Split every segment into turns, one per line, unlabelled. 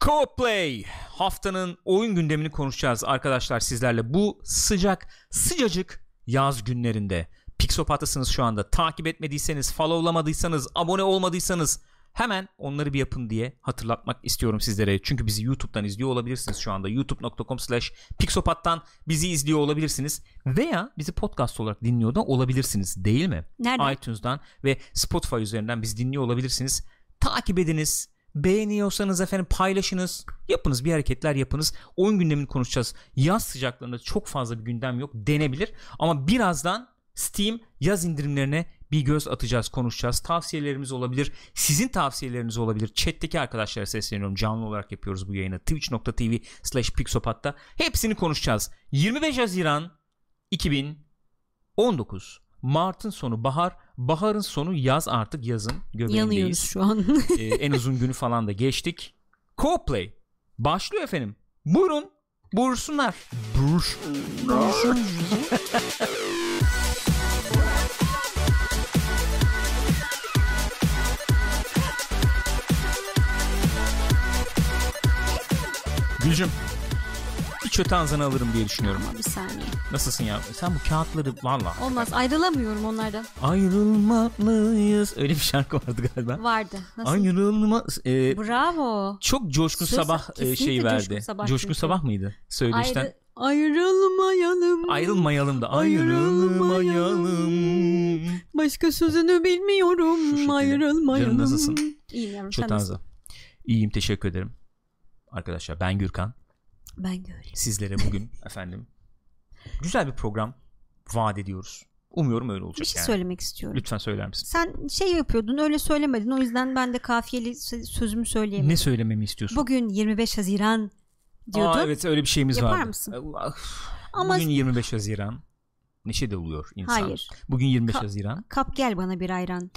Co-Play haftanın oyun gündemini konuşacağız arkadaşlar sizlerle. Bu sıcak sıcacık yaz günlerinde. Pixopat'tasınız şu anda. Takip etmediyseniz, followlamadıysanız, abone olmadıysanız hemen onları bir yapın diye hatırlatmak istiyorum sizlere. Çünkü bizi YouTube'dan izliyor olabilirsiniz şu anda. youtube.com slash pixopat'tan bizi izliyor olabilirsiniz. Veya bizi podcast olarak dinliyor da olabilirsiniz değil mi?
Nereden?
iTunes'dan ve Spotify üzerinden bizi dinliyor olabilirsiniz. Takip ediniz. Beğeniyorsanız efendim paylaşınız. Yapınız bir hareketler yapınız. Oyun gündemini konuşacağız. Yaz sıcaklarında çok fazla bir gündem yok denebilir. Ama birazdan Steam yaz indirimlerine bir göz atacağız konuşacağız. Tavsiyelerimiz olabilir. Sizin tavsiyeleriniz olabilir. Chat'teki arkadaşlara sesleniyorum. Canlı olarak yapıyoruz bu yayını. Twitch.tv slash Pixopat'ta. Hepsini konuşacağız. 25 Haziran 2019 Mart'ın sonu bahar, baharın sonu yaz artık yazın
Yanıyoruz
göbeğindeyiz.
şu an.
Ee, en uzun günü falan da geçtik. Co-play başlıyor efendim. Buyurun. Buyursunlar. Buyur. Gülcüm. Çöte anzanı alırım diye düşünüyorum.
Bir saniye.
Nasılsın ya? Sen bu kağıtları valla.
Olmaz ayrılamıyorum onlardan.
Ayrılmalıyız. Öyle bir şarkı vardı galiba.
Vardı. Nasıl?
Ayrılma. e,
Bravo.
çok coşkun
Söz-
sabah e, şeyi verdi.
Coşkun Sabah
coşkun sabah mıydı? Söyleyişten.
Ayrı, ayrılmayalım.
Ayrılmayalım da
Ayrılmayalım.
ayrılmayalım.
Başka sözünü bilmiyorum. Ayrılmayalım.
Canım nasılsın?
İyiyim yavrum.
Çok. İyiyim teşekkür ederim. Arkadaşlar ben Gürkan.
Ben öyle.
Sizlere bugün efendim güzel bir program vaat ediyoruz. Umuyorum öyle olacak
Bir şey
yani.
söylemek istiyorum.
Lütfen söyler misin?
Sen şey yapıyordun öyle söylemedin. O yüzden ben de kafiyeli sö- sözümü söyleyemedim.
Ne söylememi istiyorsun?
Bugün 25 Haziran diyordun.
Aa, evet öyle bir şeyimiz
Yapar
vardı.
mısın?
Ah,
Ama
Bugün 25 Haziran. Neşe de oluyor insan.
Hayır.
Bugün 25
Ka-
Haziran.
kap gel bana bir ayran.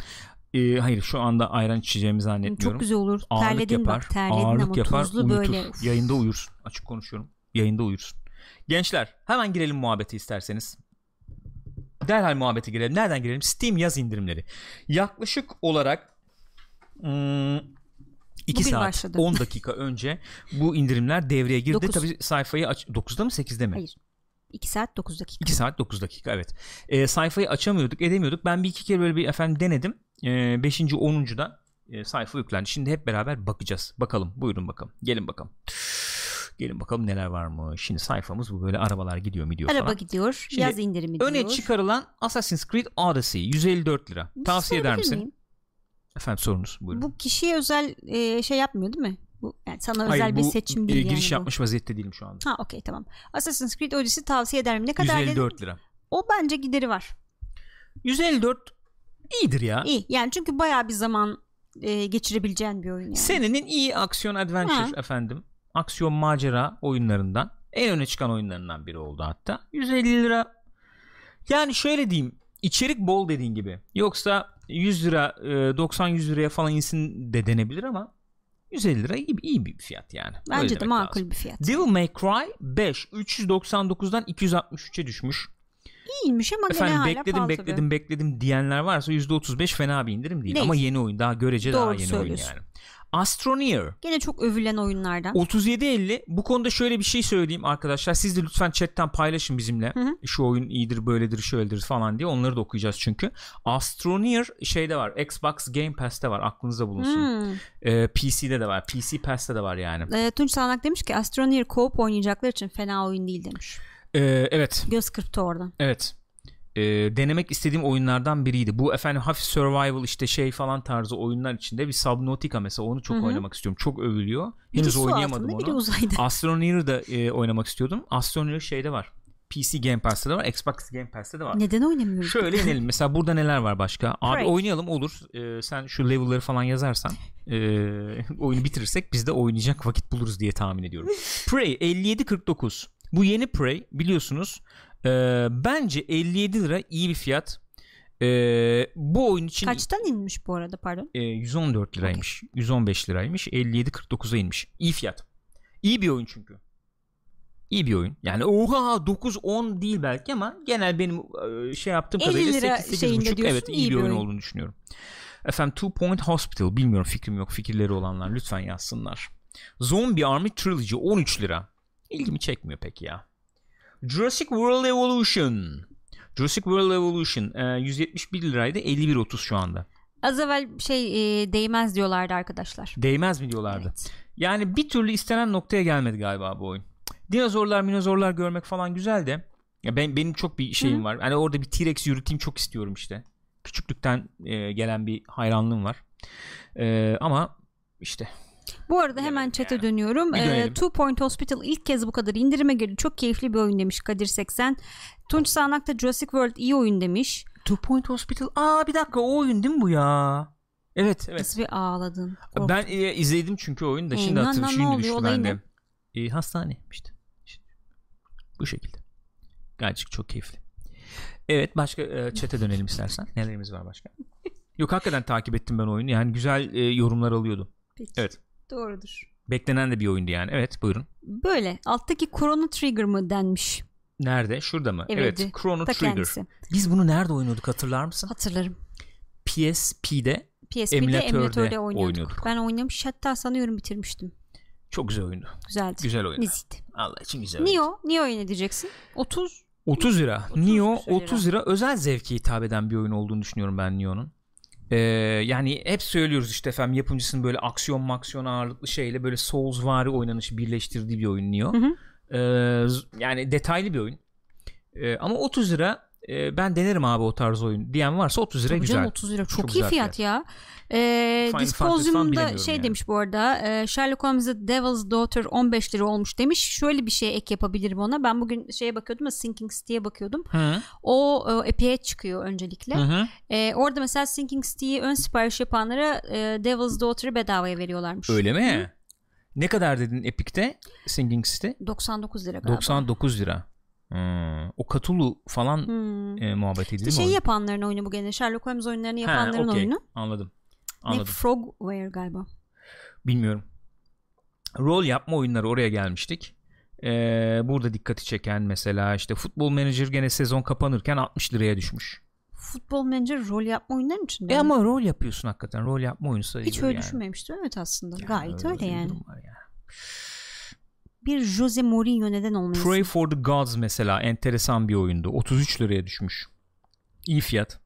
Ee, hayır şu anda ayran içeceğimi zannetmiyorum.
Çok güzel olur.
Ağırlık
terledin
yapar.
bak terledin
ağırlık
ama
yapar.
tuzlu
uyutur.
böyle.
Yayında uyursun. Açık konuşuyorum. Yayında uyursun. Gençler hemen girelim muhabbete isterseniz. Derhal muhabbete girelim. Nereden girelim? Steam yaz indirimleri. Yaklaşık olarak hmm, 2
Bugün
saat
başladı.
10 dakika önce bu indirimler devreye girdi. Tabii sayfayı aç 9'da mı 8'de mi?
Hayır. 2 saat 9 dakika.
2 saat 9 dakika evet. Ee, sayfayı açamıyorduk edemiyorduk. Ben bir iki kere böyle bir efendim denedim. 5. Ee, 10. da e, sayfa yüklendi. Şimdi hep beraber bakacağız. Bakalım buyurun bakalım. Gelin bakalım. Gelin bakalım neler var mı. Şimdi sayfamız bu böyle arabalar gidiyor mu diyor
Araba
falan.
gidiyor.
Şimdi
yaz indirimi diyor.
Öne çıkarılan Assassin's Creed Odyssey 154 lira.
Bir
Tavsiye eder misin?
miyim?
Efendim sorunuz buyurun.
Bu kişiye özel e, şey yapmıyor değil mi? Bu yani sana
Hayır,
özel bir
bu,
seçim
e,
değil
giriş
yani bu.
yapmış vaziyette değilim şu anda.
Ha okey tamam. Assassin's Creed Odyssey tavsiye ederim. Ne kadar dedin?
154 lira.
O bence gideri var.
154 iyidir ya.
İyi. Yani çünkü bayağı bir zaman e, geçirebileceğin bir oyun yani.
Senenin iyi aksiyon adventure
Ha.
efendim. Aksiyon macera oyunlarından en öne çıkan oyunlarından biri oldu hatta. 150 lira. Yani şöyle diyeyim. içerik bol dediğin gibi. Yoksa 100 lira 90-100 liraya falan insin de denebilir ama 150 lira iyi, iyi bir fiyat yani. Öyle
Bence de
demek
makul
lazım.
bir fiyat.
Devil May Cry 5 399'dan 263'e düşmüş.
İyiymiş ama gene
Efendim
hala
bekledim
pahalı
bekledim
tabii.
bekledim diyenler varsa %35 fena bir indirim değil.
Değil.
Ama yeni oyun daha görece daha
Doğru
yeni oyun yani. Astroneer.
Gene çok övülen oyunlardan.
37.50 bu konuda şöyle bir şey söyleyeyim arkadaşlar. Siz de lütfen chatten paylaşın bizimle.
Hı hı.
şu oyun iyidir böyledir şöyledir falan diye. Onları da okuyacağız çünkü. Astroneer şeyde var. Xbox Game Pass'te var. Aklınızda bulunsun.
Hmm.
Ee, PC'de de var. PC Pass'te de var yani.
E, Tunç Sağnak demiş ki Astroneer co-op oynayacaklar için fena oyun değil demiş.
Ee, evet.
Göz kırptı oradan.
evet Ee, denemek istediğim oyunlardan biriydi bu efendim hafif survival işte şey falan tarzı oyunlar içinde bir Subnautica mesela onu çok
Hı hı.
oynamak istiyorum çok övülüyor
Biri
henüz
su
oynayamadım
altında,
onu
biri uzayda.
Astroneer'ı da e, oynamak istiyordum. Astroneer şeyde var. PC Game Pass'te de var. Xbox Game Pass'te de var.
Neden oynamıyoruz?
Şöyle inelim. Mesela burada neler var başka? Abi
Prey.
oynayalım olur. Ee, sen şu level'ları falan yazarsan e, oyunu bitirirsek biz de oynayacak vakit buluruz diye tahmin ediyorum. Prey 57.49. Bu yeni Prey biliyorsunuz. E, bence 57 lira iyi bir fiyat. E, bu oyun için
Kaçtan inmiş bu arada pardon?
e, 114 liraymış. 115 liraymış. 57.49'a inmiş. İyi fiyat. İyi bir oyun çünkü. İyi bir oyun. Yani oha 9 10 değil belki ama genel benim e, şey yaptığım
50
kadarıyla
lira
8
şeyinde
8,5
diyorsun,
evet iyi, bir oyun,
oyun.
olduğunu düşünüyorum. Efendim Two Point Hospital bilmiyorum fikrim yok fikirleri olanlar lütfen yazsınlar. Zombie Army Trilogy 13 lira. İlgimi çekmiyor peki ya. Jurassic World Evolution. Jurassic World Evolution e, 171 liraydı 51.30 şu anda.
Az evvel şey e, değmez diyorlardı arkadaşlar.
Değmez mi diyorlardı.
Evet.
Yani bir türlü istenen noktaya gelmedi galiba bu oyun. Dinozorlar, minozorlar görmek falan güzel de ya ben benim çok bir şeyim
Hı.
var. Hani orada bir T-Rex yürüteyim çok istiyorum işte. Küçüklükten e, gelen bir hayranlığım var. E, ama işte
Bu arada hemen chat'e dönüyorum.
Dönelim.
Two Point Hospital ilk kez bu kadar indirime girdi. Çok keyifli bir oyun demiş Kadir 80. Tunç Sağnak da Jurassic World iyi oyun demiş.
Two Point Hospital. Aa bir dakika o oyun değil mi bu ya? Evet evet.
Nasıl bir ağladın. Korktun.
Ben e, izledim çünkü oyunu da
E,
şimdi
na-
hatırlıyorum.
ne
Şimdi
oluyor?
düştü bende. E, hastane işte. İşte. Bu şekilde. Gerçek çok keyifli. Evet başka e, chat'e dönelim istersen. Nelerimiz var başka? Yok hakikaten takip ettim ben oyunu. Yani güzel e, yorumlar alıyordum.
Peki.
Evet.
Doğrudur.
Beklenen de bir oyundu yani. Evet buyurun.
Böyle. Alttaki Chrono Trigger mı denmiş.
Nerede? Şurada mı?
Evet.
Evet. Chrono Trigger.
kendisi.
Biz bunu nerede oynuyorduk hatırlar mısın?
Hatırlarım.
PSP'de
PSP'de
Emülatörde
emülatörde oynuyorduk.
oynuyorduk.
Ben oynamış hatta sanıyorum bitirmiştim.
çok güzel oyundu.
Güzeldi.
Güzel oyun.
Nezihti.
Allah için güzel oyun.
Neo. Neo'yu ne diyeceksin? 30.
30 lira.
30
Neo
küsur lira.
30 lira özel zevke hitap eden bir oyun olduğunu düşünüyorum ben Neo'nun. Ee, yani hep söylüyoruz işte efendim yapımcısının böyle aksiyon maksiyon ağırlıklı şeyle böyle Souls-vari oynanışı birleştirdiği bir oyun Neo.
Hı hı.
Ee, yani detaylı bir oyun. Ee, ama 30 lira e, ben denerim abi o tarz oyun diyen varsa 30 lira
Tabii
güzel.
canım 30 lira. Çok,
Çok
iyi fiyat, ya.
Falan
Disposium'da
bilemiyorum
şey
yani.
demiş bu arada. e, Sherlock Holmes'da Devil's Daughter 15 lira olmuş demiş. Şöyle bir şey ek yapabilirim ona. Ben bugün şeye bakıyordum da Sinking City'ye bakıyordum.
Hı
O e, Epic'e çıkıyor öncelikle.
hı. hı.
E, orada mesela Sinking City'yi ön sipariş yapanlara e, Devil's Daughter'ı bedavaya veriyorlarmış.
Öyle mi? Ne kadar dedin Epic'te Singing City?
99 lira galiba.
99 lira. Hmm. O Katulu falan
Hmm.
e, muhabbetiydi
İşte
değil mi?
şey yapanların oyunu bu gene. Sherlock Holmes oyunlarını
Ha,
yapanların
okey.
oyunu.
Anladım.
Ne
Anladım.
Frogware galiba.
Bilmiyorum. Rol yapma oyunları oraya gelmiştik. Ee, burada dikkati çeken mesela işte Futbol Manager gene sezon kapanırken 60 liraya düşmüş.
Futbol Manager rol yapma oyunların içinde.
E
mi?
ama rol yapıyorsun hakikaten. Rol yapma oyunu sayılır
Hiç öyle
yani.
düşünmemiştim. Evet aslında.
Yani
Gayet öyle
bir
yani. Bir Jose Mourinho neden olmayasın?
Pray for the Gods mesela enteresan bir oyundu. 33 liraya düşmüş. İyi fiyat.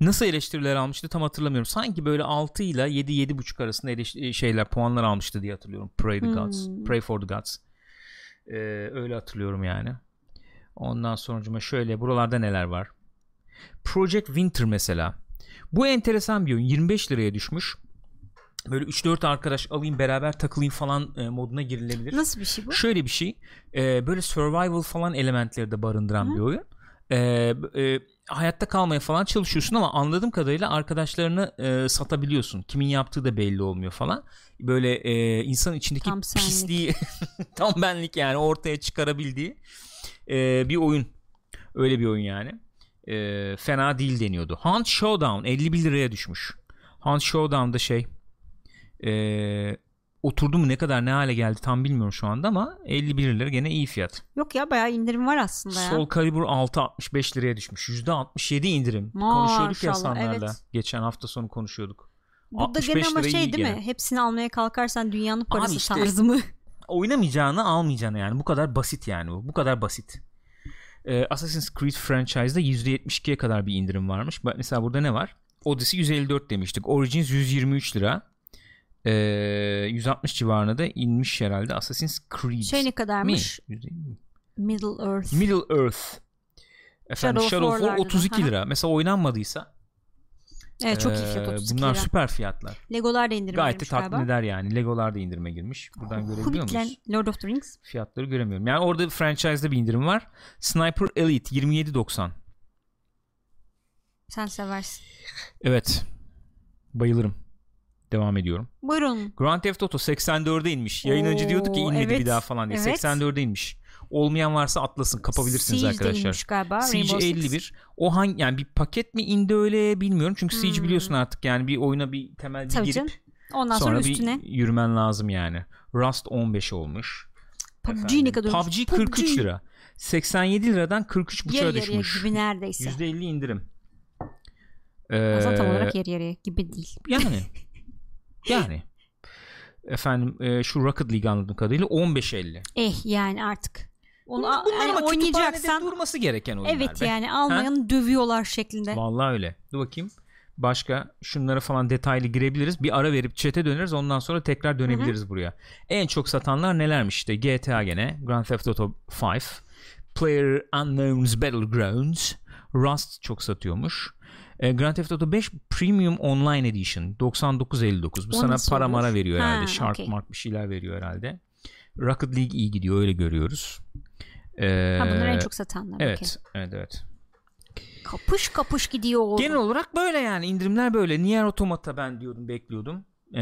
Nasıl eleştiriler almıştı tam hatırlamıyorum. Sanki böyle 6 ile 7 7.5 arasında eleş- şeyler puanlar almıştı diye hatırlıyorum. Pray the Gods.
Hmm.
Pray for the Gods. Ee, öyle hatırlıyorum yani. Ondan sonucuma şöyle buralarda neler var? Project Winter mesela. Bu enteresan bir oyun. 25 liraya düşmüş. Böyle 3-4 arkadaş alayım beraber takılayım falan e, moduna girilebilir.
Nasıl bir şey bu?
Şöyle bir şey e, böyle survival falan elementleri de barındıran
Hı.
bir oyun. E, e, hayatta kalmaya falan çalışıyorsun ama anladığım kadarıyla arkadaşlarını e, satabiliyorsun. Kimin yaptığı da belli olmuyor falan. Böyle e, insan içindeki
Tam
pisliği tam benlik yani ortaya çıkarabildiği e, bir oyun. Öyle bir oyun yani. E, fena değil deniyordu. Hunt Showdown 51 liraya düşmüş. Hunt Showdown'da şey e, oturdu mu ne kadar ne hale geldi tam bilmiyorum şu anda ama 51 lira gene iyi fiyat.
Yok ya bayağı indirim var aslında ya.
Soul Calibur 6 65 liraya düşmüş. %67 indirim.
Maşallah,
konuşuyorduk ya Sanlar'la.
evet.
Geçen hafta sonu konuşuyorduk.
Burada
65
gene ama şey değil
gene.
mi? Hepsini almaya kalkarsan dünyanın parası
işte-
tarzı mı?
Oynamayacağını almayacağını yani. Bu kadar basit yani bu. Bu kadar basit. Ee, Assassin's Creed franchise'da %72'ye kadar bir indirim varmış. Mesela burada ne var? Odyssey 154 demiştik. Origins 123 lira. Ee, 160 civarına da inmiş herhalde Assassin's Creed.
Şey ne kadarmış?
%50 mi?
Middle Earth.
Middle Earth. Efendim
Shadow of
Shadow War
War'larda da,
32
aha.
lira. Mesela oynanmadıysa
Evet çok iyi fiyat
ee,
32
Bunlar
lira.
süper fiyatlar.
Legolar da indirime
Gayet de
girmiş
tatmin
galiba.
eder yani. Legolar da indirime girmiş. Buradan görebiliyor
Hobbit'le
muyuz?
Lord of the Rings.
Fiyatları göremiyorum. Yani orada franchise'da bir indirim var. Sniper Elite 27.90.
Sen seversin.
Evet. Bayılırım. Devam ediyorum.
Buyurun.
Grand Theft Auto 84'e inmiş. Yayın önce diyorduk ki inmedi
evet.
bir daha falan diye.
Evet.
84'e inmiş. Olmayan varsa atlasın kapabilirsiniz
Siege
arkadaşlar.
inmiş galiba.
Siege
Rainbow Six.
51. O hangi yani bir paket mi indi öyle bilmiyorum. Çünkü Siege
Hmm.
biliyorsun artık yani bir oyuna bir temel bir
Tabii
girip
canım. Ondan sonra,
sonra,
üstüne
bir yürümen lazım yani. Rust 15 olmuş.
PUBG ne kadar?
PUBG 43 lira. 87 liradan 43.5'a
Yarı
düşmüş.
gibi neredeyse.
%50 indirim.
Aslında tam
Ee,
olarak yarı yarıya gibi değil.
yani yani efendim e, şu Rocket League anladığım kadarıyla 15.50.
Eh yani artık. Onu
Bunlar,
yani
ama
oynayacaksan
durması gereken oyunlar
evet
be.
yani almayanı dövüyorlar şeklinde.
Vallahi öyle. Dur bakayım. Başka şunlara falan detaylı girebiliriz. Bir ara verip chat'e döneriz. Ondan sonra tekrar dönebiliriz buraya. En çok satanlar nelermiş işte? GTA gene, Grand Theft Auto 5, Player Unknown's Battlegrounds, Rust çok satıyormuş. E, Grand Theft Auto 5 Premium Online Edition 99.59. Bu
O
sana para
olur?
mara veriyor
Ha,
herhalde. Shark
okey.
mark bir şeyler veriyor herhalde. Rocket League iyi gidiyor öyle görüyoruz. E,
Ha, bunlar en çok satanlar.
Evet,
okey.
evet, evet.
Kapış kapış gidiyor.
Genel olarak böyle yani indirimler böyle. Nier Automata ben diyordum bekliyordum. Ee,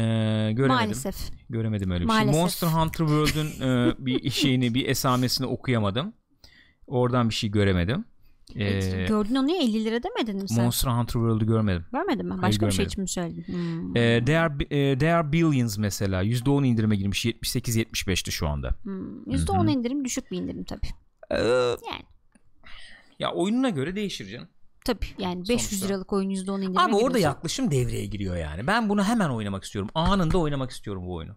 göremedim.
Maalesef.
Göremedim öyle bir
Maalesef.
şey. Monster Hunter World'ün e, bir şeyini bir esamesini okuyamadım. Oradan bir şey göremedim. Ee,
Gördün onu ya 50 lira demedin mi sen?
Monster Hunter World'u görmedim.
Görmedin mi?
Hayır,
Başka bir şey
görmedim.
için mi söyledin? Hmm.
Ee, They, are, e, They Are Billions mesela %10 indirime girmiş 78-75'ti şu anda.
Hmm. %10 indirim düşük bir indirim tabii.
Ee,
Yani
ya oyununa göre değişir canım.
tabii yani 500
Sonuçta.
liralık oyun %10 indirime
Ama orada
giriyorsa-
yaklaşım devreye giriyor yani. Ben bunu hemen oynamak istiyorum. Anında oynamak istiyorum bu oyunu.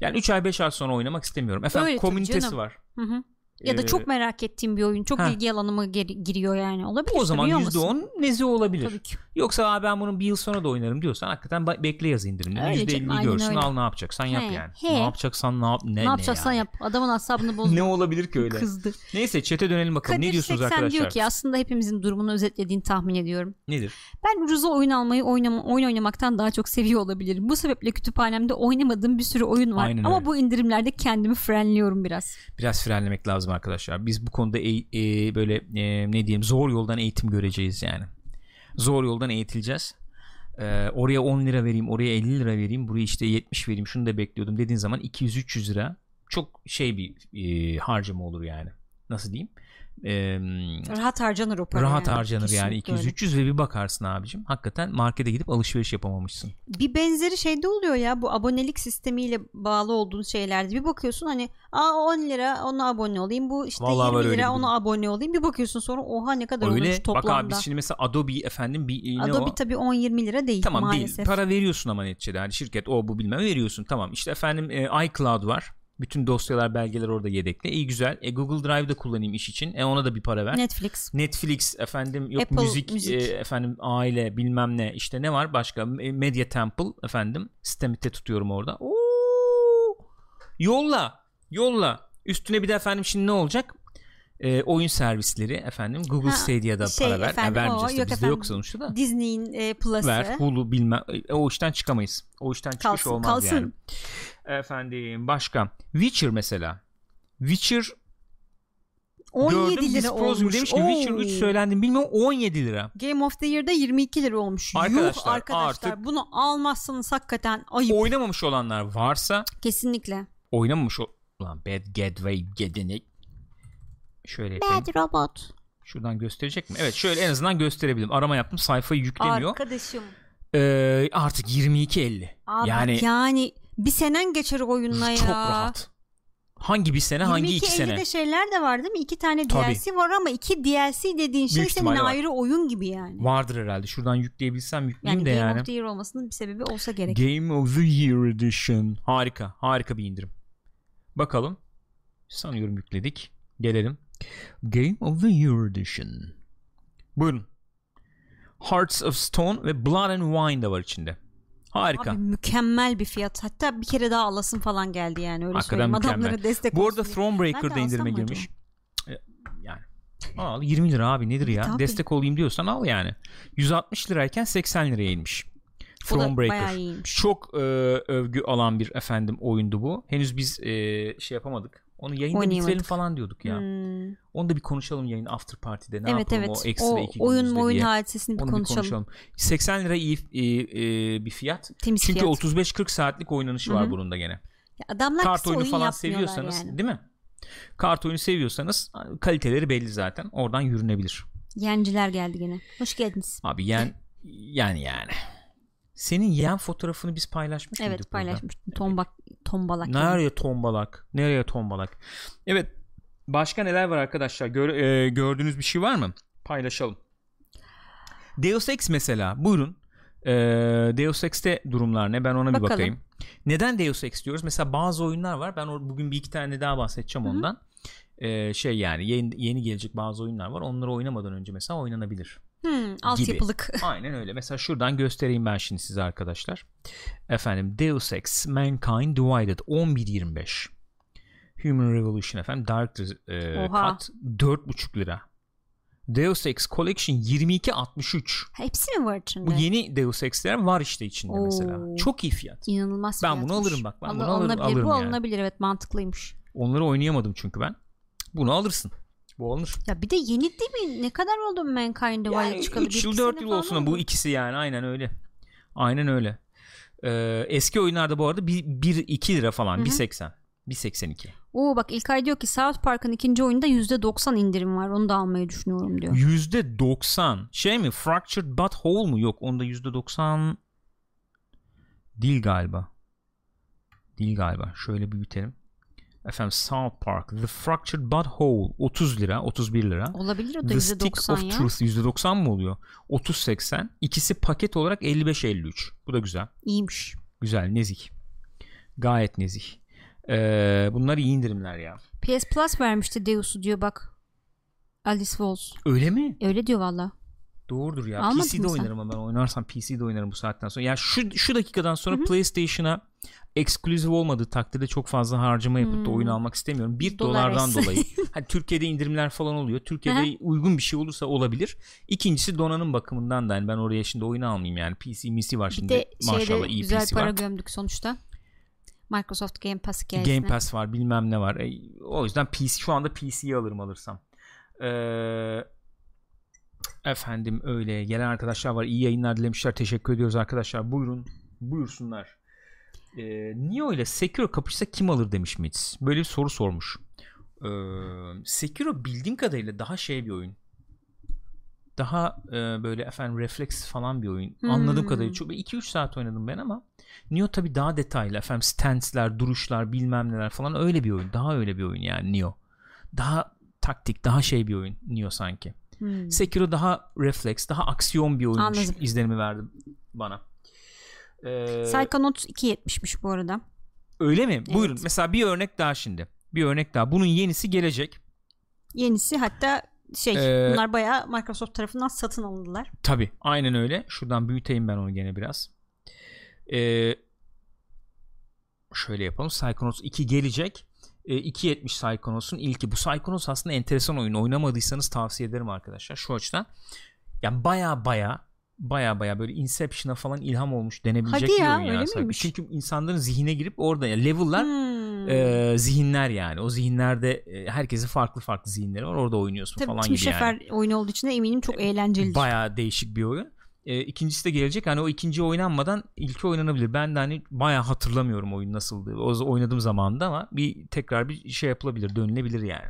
Yani 3 ay 5 ay sonra oynamak istemiyorum. Efendim
Öyle
komünitesi var.
Hı hı. Ya da
Ee,
çok merak ettiğim bir oyun. Çok
ha.
ilgi alanıma giriyor yani. Olabilir
O zaman
tabii, olmasın.
%10 nezi olabilir.
Tabii ki.
Yoksa Aa, ben bunu bir yıl sonra da oynarım diyorsan hakikaten bekle yaz indirimini.
Öyle canım,
%50'yi
aynen
görsün
öyle.
al ne yapacaksan yap
He,
yani.
he.
Ne yapacaksan ne yap ne,
Ne, yapacaksan
yani.
yap. Adamın asabını bozma.
Ne olabilir ki öyle?
Kızdı.
Neyse chat'e dönelim bakalım.
Kadir
ne diyorsunuz
80
arkadaşlar?
diyor ki aslında hepimizin durumunu özetlediğini tahmin ediyorum.
Nedir?
Ben ucuza oyun almayı oynama, oyun oynamaktan daha çok seviyor olabilirim. Bu sebeple kütüphanemde oynamadığım bir sürü oyun var.
Aynen
Ama
öyle.
bu indirimlerde kendimi frenliyorum biraz.
Biraz frenlemek lazım arkadaşlar. Biz bu konuda e- e, böyle e, ne diyeyim zor yoldan eğitim göreceğiz yani. Zor yoldan eğitileceğiz. Ee, oraya 10 lira vereyim, oraya 50 lira vereyim, buraya işte 70 vereyim, şunu da bekliyordum dediğin zaman 200-300 lira çok şey bir e, harcama olur yani. Nasıl diyeyim? Ee,
Rahat harcanır o para.
rahat
yani.
harcanır yani
Kesinlikle öyle.
200-300 ve bir bakarsın abicim. Hakikaten markete gidip alışveriş yapamamışsın.
Bir benzeri şeyde oluyor ya bu abonelik sistemiyle bağlı olduğun şeylerde. Bir bakıyorsun hani Aa 10 lira ona abone olayım. Bu işte
Vallahi var
20
öyle
lira ona abone olayım. Bir bakıyorsun sonra oha ne kadar olmuş
Öyle
toplamda.
bak abi biz şimdi mesela Adobe efendim bir e, ne
Adobe
o?
tabii 10-20 lira değil
Tamam
maalesef.
değil. Para veriyorsun ama neticede. Yani şirket o bu bilmem veriyorsun. Tamam. İşte efendim e, iCloud var. Bütün dosyalar, belgeler orada yedekli. İyi güzel. E, Google Drive'da kullanayım iş için. E ona da bir para ver.
Netflix.
Netflix efendim yok
Apple
müzik,
müzik.
e, efendim aile bilmem ne işte ne var başka E, Media Temple efendim sistemite tutuyorum orada. Oo! Yolla. Yolla. Üstüne bir de efendim şimdi ne olacak? E, oyun servisleri efendim Google
Ha,
Stadia'da
şey
para ver.
Efendim,
vermeyeceğiz
o, yok
bizde
efendim.
yok sonuçta da
Disney'in e, Plus'ı.
ver Hulu bilmem e, o işten çıkamayız. O işten çıkış
Kalsın,
olmaz
kalsın.
yani. Efendim başka Witcher mesela. Witcher
17
gördüm.
lira olmuş.
demiş ki Witcher 3
Oo.
söylendi bilmiyorum 17 lira.
Game of the Year'da 22 lira olmuş.
Arkadaşlar,
Yuh arkadaşlar
artık-
bunu almazsanız hakikaten ayıp.
Oynamamış olanlar varsa
Kesinlikle.
oynamamış ol... Ulan Bad Gateway Gedenek. Şöyle yapayım.
Bad robot.
Şuradan gösterecek mi? Evet şöyle en azından gösterebilirim. Arama yaptım sayfayı yüklemiyor.
Arkadaşım.
Ee, artık 22.50.
Abi
yani
yani bir senen geçer oyunla ya.
çok rahat. Hangi bir sene hangi iki
22.50'de
sene?
şeyler de var değil mi? İki tane
Tabii.
DLC var ama iki DLC dediğin şey
Büyük
senin
ihtimalle var.
ayrı oyun gibi yani.
Vardır herhalde. Şuradan yükleyebilsem yükleyeyim
Yani
de
Game
yani.
of the Year olmasının bir sebebi olsa gerek.
Game of the Year Edition. Harika. Harika bir indirim. Bakalım. Sanıyorum yükledik. Gelelim. Game of the Year Edition. Buyurun. Hearts of Stone ve Blood and Wine de var içinde. Harika.
Abi mükemmel bir fiyat. Hatta bir kere daha alasın falan geldi yani öyle
Hakikaten
söyleyeyim.
mükemmel.
Adamlara destek
Bu arada. Thronebreaker'da indirime girmiş. E, Yani al 20 lira abi nedir ya?
Tabii.
Destek olayım diyorsan al yani. 160 lirayken 80 liraya inmiş. Thronebreaker. Çok e, övgü alan bir efendim oyundu bu. Henüz biz e, şey yapamadık. Onu yayında
Oynayamadık.
bitirelim falan diyorduk ya.
Hmm.
Onu da bir konuşalım yayın after party'de. Ne
evet
yapalım
evet.
o ekstra iki
oyun
günümüzde
oyun hadisesini bir
Onu
konuşalım.
bir konuşalım. 80 lira iyi e, e, bir fiyat.
Temiz
Çünkü
fiyat.
35-40 saatlik oynanışı
Hı
var bunun da gene.
Ya adamlar
Kart oyunu
oyun
falan seviyorsanız
yani.
değil mi? Kart oyunu seviyorsanız kaliteleri belli zaten. Oradan yürünebilir.
Yenciler geldi gene. Hoş geldiniz.
Abi yen yani yani. Senin yeğen fotoğrafını biz paylaşmış mıydık
Evet paylaşmıştım. Tombak, tombalak. yani.
Nereye tombalak? Nereye tombalak? Evet. Başka neler var arkadaşlar? Gör- e, gördüğünüz bir şey var mı? Paylaşalım. Deus Ex mesela. Buyurun. E, Deus Ex'te durumlar ne? Ben ona bir
Bakalım.
bakayım. Neden Deus Ex diyoruz? Mesela bazı oyunlar var. Ben bugün bir iki tane daha bahsedeceğim
Hı hı.
ondan. Ee, şey yani yeni, yeni gelecek bazı oyunlar var. Onları oynamadan önce mesela oynanabilir.
Hmm, altyapılık.
Aynen öyle. Mesela şuradan göstereyim ben şimdi size arkadaşlar. Efendim Deus Ex Mankind Divided 11.25 Human Revolution efendim Director e,
Oha.
Cut 4.5 lira. Deus Ex Collection 22.63
Hepsi mi var içinde?
Bu yeni Deus Ex'ler var işte içinde
Oo.
mesela. Çok iyi fiyat.
İnanılmaz
Ben bunu alırım bak, ben
Al-
bunu alırım-
alınabilir.
alırım
Bu
yani.
alınabilir evet mantıklıymış.
Onları oynayamadım çünkü ben. Bunu alırsın. Bu alınır.
Ya bir de yeni değil mi? Ne kadar oldu Mankind Divided
Yani
çıkalı?
3
Bir
yıl
iki
4
sene
yıl olsun bu ikisi yani aynen öyle. Aynen öyle. Ee, eski oyunlarda bu arada 1-2 lira falan
Hı hı.
1.80 1.82
Oo bak İlkay diyor ki South Park'ın ikinci oyunda %90 indirim var. Onu da almayı düşünüyorum diyor.
%90 şey mi Fractured But Whole mu yok onda %90 değil galiba değil galiba şöyle büyütelim efendim South Park The Fractured But Whole 30 lira 31 lira
Olabilir o da
The Stick
%90
of
ya.
Truth %90 mı oluyor 30-80 ikisi paket olarak 55-53 bu da güzel
İyiymiş.
güzel nezih gayet nezih Ee, bunlar iyi indirimler ya
PS Plus vermişti Deus'u diyor bak. Alice Walls.
öyle mi?
Öyle diyor valla.
Doğrudur ya.
Almadın
PC'de oynarım ama ben oynarsam PC'de oynarım bu saatten sonra. Ya şu şu dakikadan sonra
Hı hı.
PlayStation'a eksklusif olmadığı takdirde çok fazla harcama yapıp da
Hmm.
oyun almak istemiyorum. Bir
Dolar
dolardan
es.
dolayı. Hani Türkiye'de indirimler falan oluyor. Türkiye'de uygun bir şey olursa olabilir. İkincisi donanım bakımından da yani ben oraya şimdi oyun almayayım yani. PC misi var
Bir
şimdi.
de
Maşallah iyi
güzel
PC
para
var.
gömdük sonuçta. Microsoft Game Pass hikayesine.
Game Pass var bilmem ne var. E, o yüzden PC şu anda PC'yi alırım alırsam. Ee, efendim öyle gelen arkadaşlar var. İyi yayınlar dilemişler. Teşekkür ediyoruz arkadaşlar. Buyurun. Buyursunlar. Ee, Neo ile Sekiro kapışsa kim alır demiş Mitz. Böyle bir soru sormuş. Ee, Sekiro bildiğim kadarıyla daha şey bir oyun. Daha e, böyle efendim refleks falan bir oyun.
Hmm.
Anladığım kadarıyla çok 2-3 saat oynadım ben ama Neo tabi daha detaylı efendim stance'ler, duruşlar, bilmem neler falan öyle bir oyun. Daha öyle bir oyun yani Neo. Daha taktik, daha şey bir oyun Neo sanki.
Hmm.
Sekiro daha refleks, daha aksiyon bir oyunmuş
Anladım.
izlenimi verdi bana. Ee,
Psychonauts 2.70'miş bu arada.
öyle mi?
Evet.
Buyurun. Mesela bir örnek daha şimdi. Bir örnek daha. Bunun yenisi gelecek.
Yenisi hatta şey
Ee,
bunlar bayağı Microsoft tarafından satın alındılar.
Tabi aynen öyle. Şuradan büyüteyim ben onu gene biraz. Ee, şöyle yapalım. Psychonauts 2 gelecek. Ee, 2.70 Psychonauts'un ilki. Bu Psychonauts aslında enteresan oyun. Oynamadıysanız tavsiye ederim arkadaşlar. Şu açıdan. Yani baya baya baya baya böyle Inception'a falan ilham olmuş denebilecek
Hadi
bir
ya,
oyun
öyle miymiş?
Çünkü insanların zihine girip orada yani level'lar
Hmm.
e, zihinler yani. O zihinlerde e, herkesin farklı farklı zihinleri var. Orada oynuyorsun
Tabii
falan
Tim
gibi yani.
Schafer oyunu olduğu için de eminim çok eğlencelidir.
Baya değişik bir oyun. E, ikincisi de gelecek. Hani o ikinci oynanmadan ilki oynanabilir. Ben de hani baya hatırlamıyorum oyun nasıldı. O oynadığım zamanda ama bir tekrar bir şey yapılabilir, dönülebilir yani.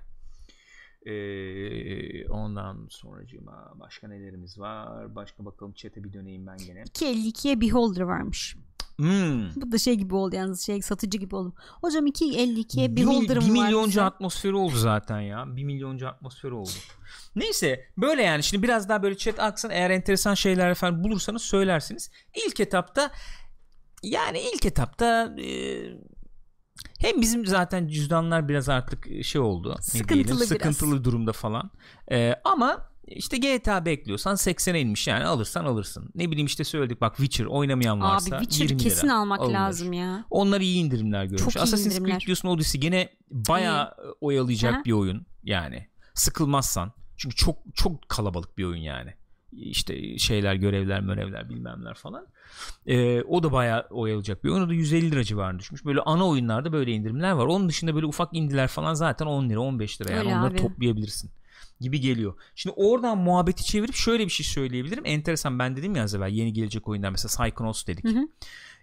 E, ondan sonracığıma başka nelerimiz var? Başka bakalım chat'e bir döneyim ben gene.
2.52'ye Beholder varmış.
Hmm.
Bu da şey gibi oldu yalnız şey satıcı gibi oldum. Hocam 2.52'ye
Bir,
Beholder'ım var.
milyoncu
bize.
atmosferi oldu zaten ya. Bir milyoncu atmosferi oldu. Neyse böyle yani şimdi biraz daha böyle chat aksın eğer enteresan şeyler efendim bulursanız söylersiniz. İlk etapta yani ilk etapta e, hem bizim zaten cüzdanlar biraz artık şey oldu. ne
Sıkıntılı
diyelim,
biraz.
sıkıntılı durumda falan. E, ama işte GTA bekliyorsan 80'e inmiş yani alırsan alırsın. Ne bileyim işte söyledik bak Witcher oynamayan varsa
Abi Witcher
20 lira
kesin almak
alınır.
lazım ya.
Onlar iyi indirimler görmüş.
Çok
Assassin's
indirimler.
Creed diyorsun Odyssey gene bayağı oyalayacak
Aha.
bir oyun yani. Sıkılmazsan. Çünkü çok çok kalabalık bir oyun yani. İşte şeyler, görevler, görevler bilmemler falan. Ee, o da bayağı oyalayacak bir oyun. O da 150 lira civarına düşmüş. Böyle ana oyunlarda böyle indirimler var. Onun dışında böyle ufak indiler falan zaten 10 lira 15 lira yani
Öyle
onları
abi.
toplayabilirsin gibi geliyor. Şimdi oradan muhabbeti çevirip şöyle bir şey söyleyebilirim. Enteresan ben dedim ya az evvel yeni gelecek oyunlar mesela Psychonauts dedik.
Hı hı.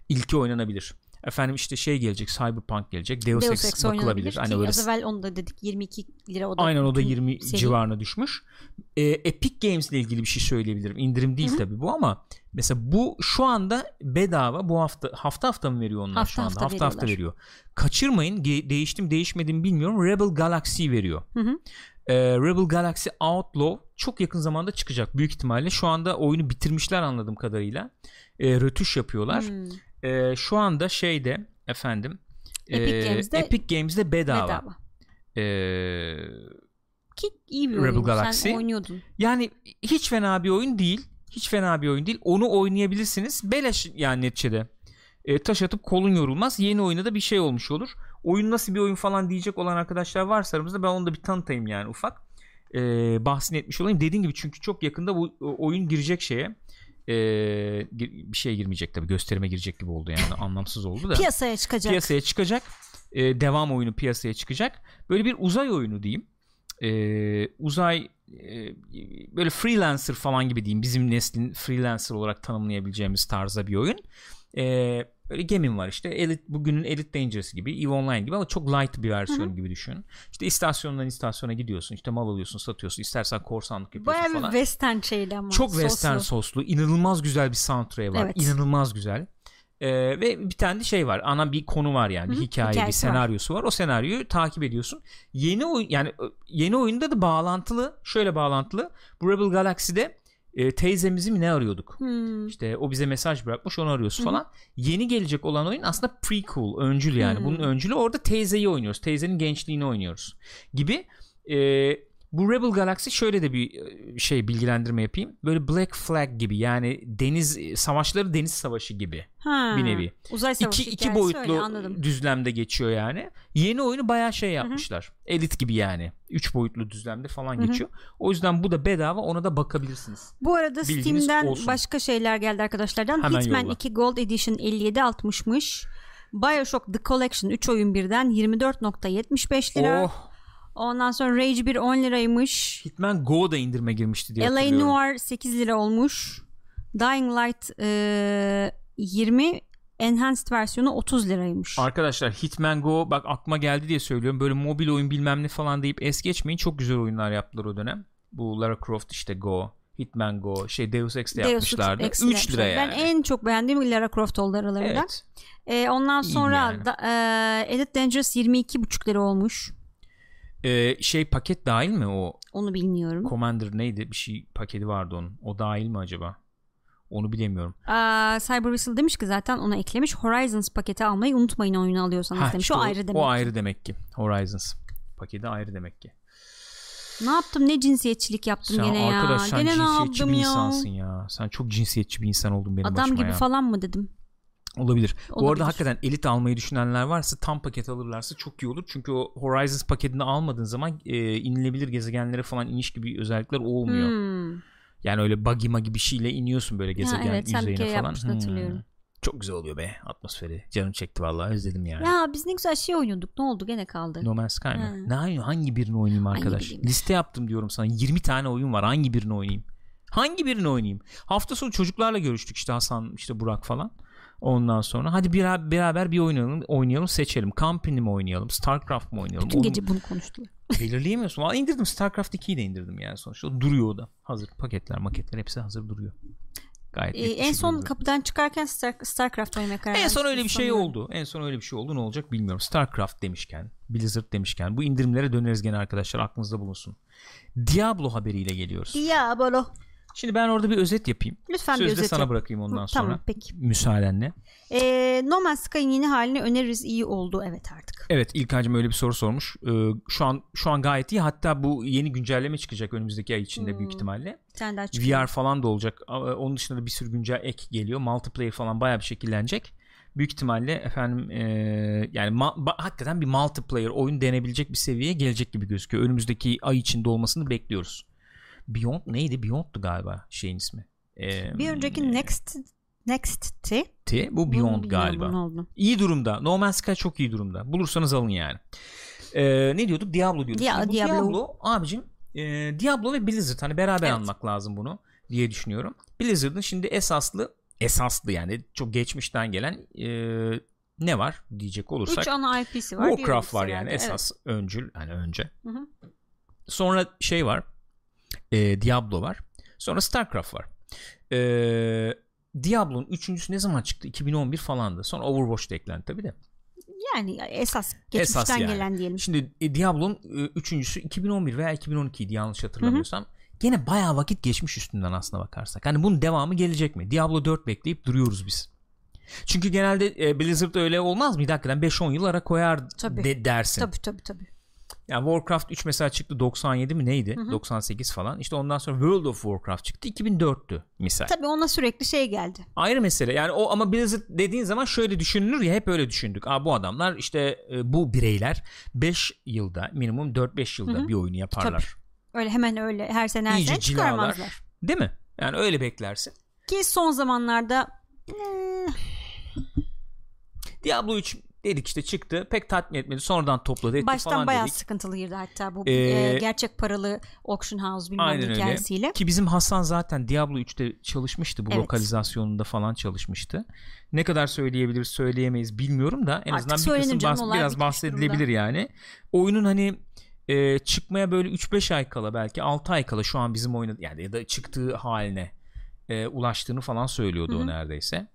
İlki oynanabilir. Efendim işte şey gelecek Cyberpunk gelecek. Deus,
Deus
Ex,
Ex
bakılabilir. Hani öyle
az evvel onu da dedik 22 lira o da.
Aynen o da
bütün
20
seri.
civarına düşmüş. Ee, Epic Games ile ilgili bir şey söyleyebilirim. İndirim değil tabii bu ama mesela bu şu anda bedava bu hafta hafta hafta mı veriyor onlar
Hafta
şu anda?
hafta
Hafta hafta veriyor. Kaçırmayın. Ge- değiştim değişmedim bilmiyorum. Rebel Galaxy veriyor.
Hı hı.
Ee, Rebel Galaxy Outlaw çok yakın zamanda çıkacak büyük ihtimalle. Şu anda oyunu bitirmişler anladığım kadarıyla. Ee, rötuş yapıyorlar.
Hmm.
e, şu anda şeyde efendim
Epic
e,
Games'de-
Epic Games'de bedava.
Bedava.
E,
Ki iyi bir
Rebel
oyun.
Galaxy.
Sen oynuyordun.
yani hiç fena bir oyun değil. Hiç fena bir oyun değil. Onu oynayabilirsiniz. Beleş yani neticede. E, taş atıp kolun yorulmaz. Yeni oyuna da bir şey olmuş olur. Oyun nasıl bir oyun falan diyecek olan arkadaşlar varsa aramızda ben onu da bir tanıtayım yani ufak. E, bahsini etmiş olayım. Dediğim gibi çünkü çok yakında bu oyun girecek şeye. E, bir şeye girmeyecek tabii. Gösterime girecek gibi oldu yani. Anlamsız oldu da.
Piyasaya çıkacak.
piyasaya çıkacak. E, devam oyunu piyasaya çıkacak. Böyle bir uzay oyunu diyeyim. E, uzay e, böyle freelancer falan gibi diyeyim. Bizim neslin freelancer olarak tanımlayabileceğimiz tarzda bir oyun. E, böyle gemin var işte. Elite, bugünün Elite Dangerous gibi, EVE Online gibi ama çok light bir versiyon gibi düşün. İşte istasyondan istasyona gidiyorsun. işte mal alıyorsun, satıyorsun. İstersen korsanlık yapıyorsun
Bayağı bir
falan.
western şeydi ama.
Çok
soslu.
western soslu. inanılmaz güzel bir soundtrack'i var.
Evet.
İnanılmaz güzel. Ee, ve bir tane de şey var. Ana bir konu var yani. Bir
Hı hı,
hikaye, bir
hikayesi var.
senaryosu var. O senaryoyu takip ediyorsun. Yeni oyun yani yeni oyunda da bağlantılı. Şöyle bağlantılı. Bu Rebel Galaxy'de e, teyzemizi mi ne arıyorduk?
Hmm.
İşte o bize mesaj bırakmış onu arıyoruz falan. Yeni gelecek olan oyun aslında prequel, öncül yani.
Hı.
Bunun öncülü orada teyzeyi oynuyoruz. Teyzenin gençliğini oynuyoruz gibi. E, bu Rebel Galaxy şöyle de bir e, şey bilgilendirme yapayım. Böyle Black Flag gibi yani deniz savaşları deniz savaşı gibi
Ha.
bir nevi.
Uzay savaşı
iki, iki boyutlu
öyle, anladım.
düzlemde geçiyor yani. Yeni oyunu bayağı şey yapmışlar. Elit gibi yani. Üç boyutlu düzlemde falan
Hı hı.
geçiyor. O yüzden bu da bedava ona da bakabilirsiniz.
Bu arada
Bilginiz
Steam'den
olsun.
başka şeyler geldi arkadaşlardan.
Hemen
Hitman
yolla.
2 Gold Edition 57.60'mış. Bioshock The Collection 3 oyun birden 24.75 lira.
Oh
Ondan sonra Rage 1 10 liraymış.
Hitman Go da indirime girmişti diye
LA. Noir 8 lira olmuş. Dying Light e, 20 Enhanced versiyonu 30 liraymış.
Arkadaşlar Hitman Go bak aklıma geldi diye söylüyorum. Böyle mobil oyun bilmem ne falan deyip es geçmeyin. Çok güzel oyunlar yaptılar o dönem. Bu Lara Croft işte Go, Hitman Go, şey Deus Ex'te
Deus
yapmışlardı.
Ex
3 lira yani.
Ben en çok beğendiğim Lara Croft oldu aralarından.
Evet.
E, ondan sonra
yani.
da, e, Elite Dangerous 22,5 lira olmuş.
Ee, şey paket dahil mi o
Onu bilmiyorum.
Commander neydi bir şey paketi vardı onun. O dahil mi acaba? Onu bilemiyorum.
Aa, Cyber Whistle demiş ki zaten ona eklemiş. Horizons paketi almayı unutmayın oyunu alıyorsanız
Ha,
demiş.
işte
o ayrı demek.
O ayrı demek ki. Horizons paketi ayrı demek ki.
Ne yaptım ne cinsiyetçilik yaptım
Sen
gene ya.
arkadaş sen
Gene ne yaptım
bir
ya.
insansın ya. Sen çok cinsiyetçi bir insan oldun benim
Adam
başıma
gibi
ya.
falan mı dedim.
Olabilir. Bu
Olabilir.
arada hakikaten elit almayı düşünenler varsa tam paket alırlarsa çok iyi olur. Çünkü o Horizons paketini almadığın zaman e, inilebilir gezegenlere falan iniş gibi özellikler olmuyor.
Hmm.
Yani öyle buggy magi bir şeyle iniyorsun böyle gezegen
evet, sen bir
yüzeyine
kere
falan.
yapmıştın, hatırlıyorum.
Çok güzel oluyor be atmosferi. Canım çekti vallahi özledim yani.
Ya biz ne güzel şey oynuyorduk. Ne oldu gene kaldı.
No Man's Sky mı? Ne hangi, hangi birini oynayayım arkadaş? Liste yaptım diyorum sana. 20 tane oyun var. Hangi birini oynayayım? Hangi birini oynayayım? Hafta sonu çocuklarla görüştük işte Hasan işte Burak falan. Ondan sonra hadi bir, beraber bir oynayalım, oynayalım seçelim. Company mi oynayalım? Starcraft mı oynayalım?
Bütün
Onu
gece bunu konuştular.
belirleyemiyorsun. Valla indirdim Starcraft 2'yi de indirdim yani sonuçta. O duruyor o da. Hazır paketler maketler hepsi hazır duruyor. Gayet
Ee, en son
şekilde.
kapıdan çıkarken Star, Starcraft oynamaya karar
En son öyle bir şey oldu. En son öyle bir şey oldu. Ne olacak bilmiyorum. Starcraft demişken, Blizzard demişken bu indirimlere döneriz gene arkadaşlar. Aklınızda bulunsun. Diablo haberiyle geliyoruz.
Diablo.
Şimdi ben orada bir özet yapayım.
Lütfen bir
Sözü de
özet
sana
yap.
bırakayım ondan
Hı,
sonra.
Tamam peki.
Müsaadenle.
Ee, No Man's Sky'ın yeni halini öneririz iyi oldu evet artık.
Evet İlkan'cığım öyle bir soru sormuş. Ee, şu an şu an gayet iyi. Hatta bu yeni güncelleme çıkacak önümüzdeki ay içinde
Hmm.
büyük ihtimalle.
Bir.
VR falan da olacak. Ama Onun dışında da bir sürü güncel ek geliyor. Multiplayer falan bayağı bir şekillenecek. Büyük ihtimalle efendim e, yani ma- hakikaten bir multiplayer oyun denebilecek bir seviyeye gelecek gibi gözüküyor. Önümüzdeki ay içinde olmasını bekliyoruz. Beyond neydi? Beyond'tu galiba şeyin ismi. Ee,
Bir önceki Next Next'ti.
T, bu
Bunu
Beyond
bilmiyorum,
galiba.
olduğunu.
İyi durumda. No Man's Sky çok iyi durumda. Bulursanız alın yani. Ee, ne diyorduk? Diablo diyorduk.
Dia-
bu
Diablo.
Diablo abicim e, Diablo ve Blizzard hani beraber
Evet.
anmak lazım bunu diye düşünüyorum. Blizzard'ın şimdi esaslı esaslı yani çok geçmişten gelen e, ne var diyecek olursak.
Üç ana IP'si var.
Warcraft var yani
evet.
esas öncül hani önce.
Hı hı.
Sonra şey var. E, Diablo var. Sonra Starcraft var. E, Diablo'nun üçüncüsü ne zaman çıktı? 2011 falandı. Sonra Overwatch da eklendi tabii de.
Yani esas geçmişten
Esas yani.
gelen diyelim.
Şimdi e, Diablo'nun e, üçüncüsü 2011 veya 2012 idi yanlış hatırlamıyorsam. Gene bayağı vakit geçmiş üstünden aslına bakarsak. Hani bunun devamı gelecek mi? Diablo 4 bekleyip duruyoruz biz. Çünkü genelde e, Blizzard öyle olmaz mı? Hakikaten 5-10 yıl ara koyar
Tabii.
de, dersin.
Tabii tabii tabii.
Yani Warcraft 3 mesela çıktı 97 mi neydi? 98 falan. İşte ondan sonra World of Warcraft çıktı 2004'tü misal.
Tabii ona sürekli şey geldi.
Ayrı mesele. Yani o ama Blizzard dediğin zaman şöyle düşünülür ya hep öyle düşündük. Aa bu adamlar işte e, bu bireyler 5 yılda minimum 4-5 yılda bir oyunu yaparlar.
Öyle hemen öyle her sene her sene çıkarmazlar.
Değil mi? Yani öyle beklersin.
Ki son zamanlarda
Diablo 3 dedik işte çıktı. Pek tatmin etmedi. Sonradan topladı etti
baştan
falan
bayağı
dedik.
sıkıntılı girdi hatta bu
Ee,
e, gerçek paralı auction house bilmem
Aynen
ne
öyle.
hikayesiyle.
Ki bizim Hasan zaten Diablo 3'te çalışmıştı. Bu
Evet.
lokalizasyonunda falan çalışmıştı. Ne kadar söyleyebilir söyleyemeyiz bilmiyorum da en
Artık
azından bir kısım bahs- biraz bahsedilebilir
durumda.
yani. Oyunun hani e, çıkmaya böyle 3-5 ay kala belki 6 ay kala şu an bizim oyunu yani ya da çıktığı haline e, ulaştığını falan söylüyordu
Hı hı.
o neredeyse.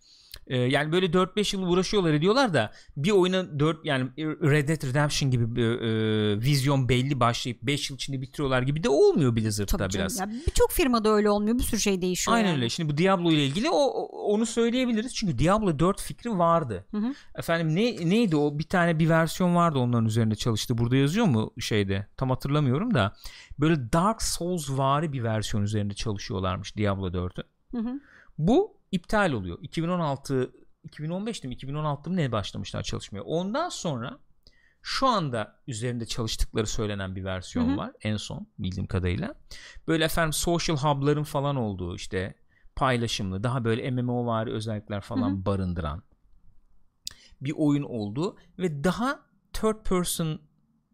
E, yani böyle 4-5 yıl uğraşıyorlar ediyorlar da bir oyuna 4 yani Red Dead Redemption gibi bir e, vizyon belli başlayıp 5 yıl içinde bitiriyorlar gibi de olmuyor Blizzard'da
Tabii canım.
biraz.
Ya Birçok firmada öyle olmuyor. Bir sürü şey değişiyor.
Aynen
yani.
öyle. Şimdi bu Diablo ile ilgili o, o- onu söyleyebiliriz. Çünkü Diablo 4 fikri vardı.
Hı hı.
Efendim ne neydi o? Bir tane bir versiyon vardı onların üzerinde çalıştı. Burada yazıyor mu şeyde? Tam hatırlamıyorum da. Böyle Dark Souls vari bir versiyon üzerinde çalışıyorlarmış Diablo 4'ün.
Hı hı.
Bu iptal oluyor. 2016 2015'te mi 2016'da mı ne başlamışlar çalışmaya. Ondan sonra şu anda üzerinde çalıştıkları söylenen bir versiyon
Hı hı.
var en son bildiğim kadarıyla. Böyle efendim social hub'ların falan olduğu işte paylaşımlı daha böyle MMO vari özellikler falan
Hı hı.
barındıran bir oyun olduğu ve daha third person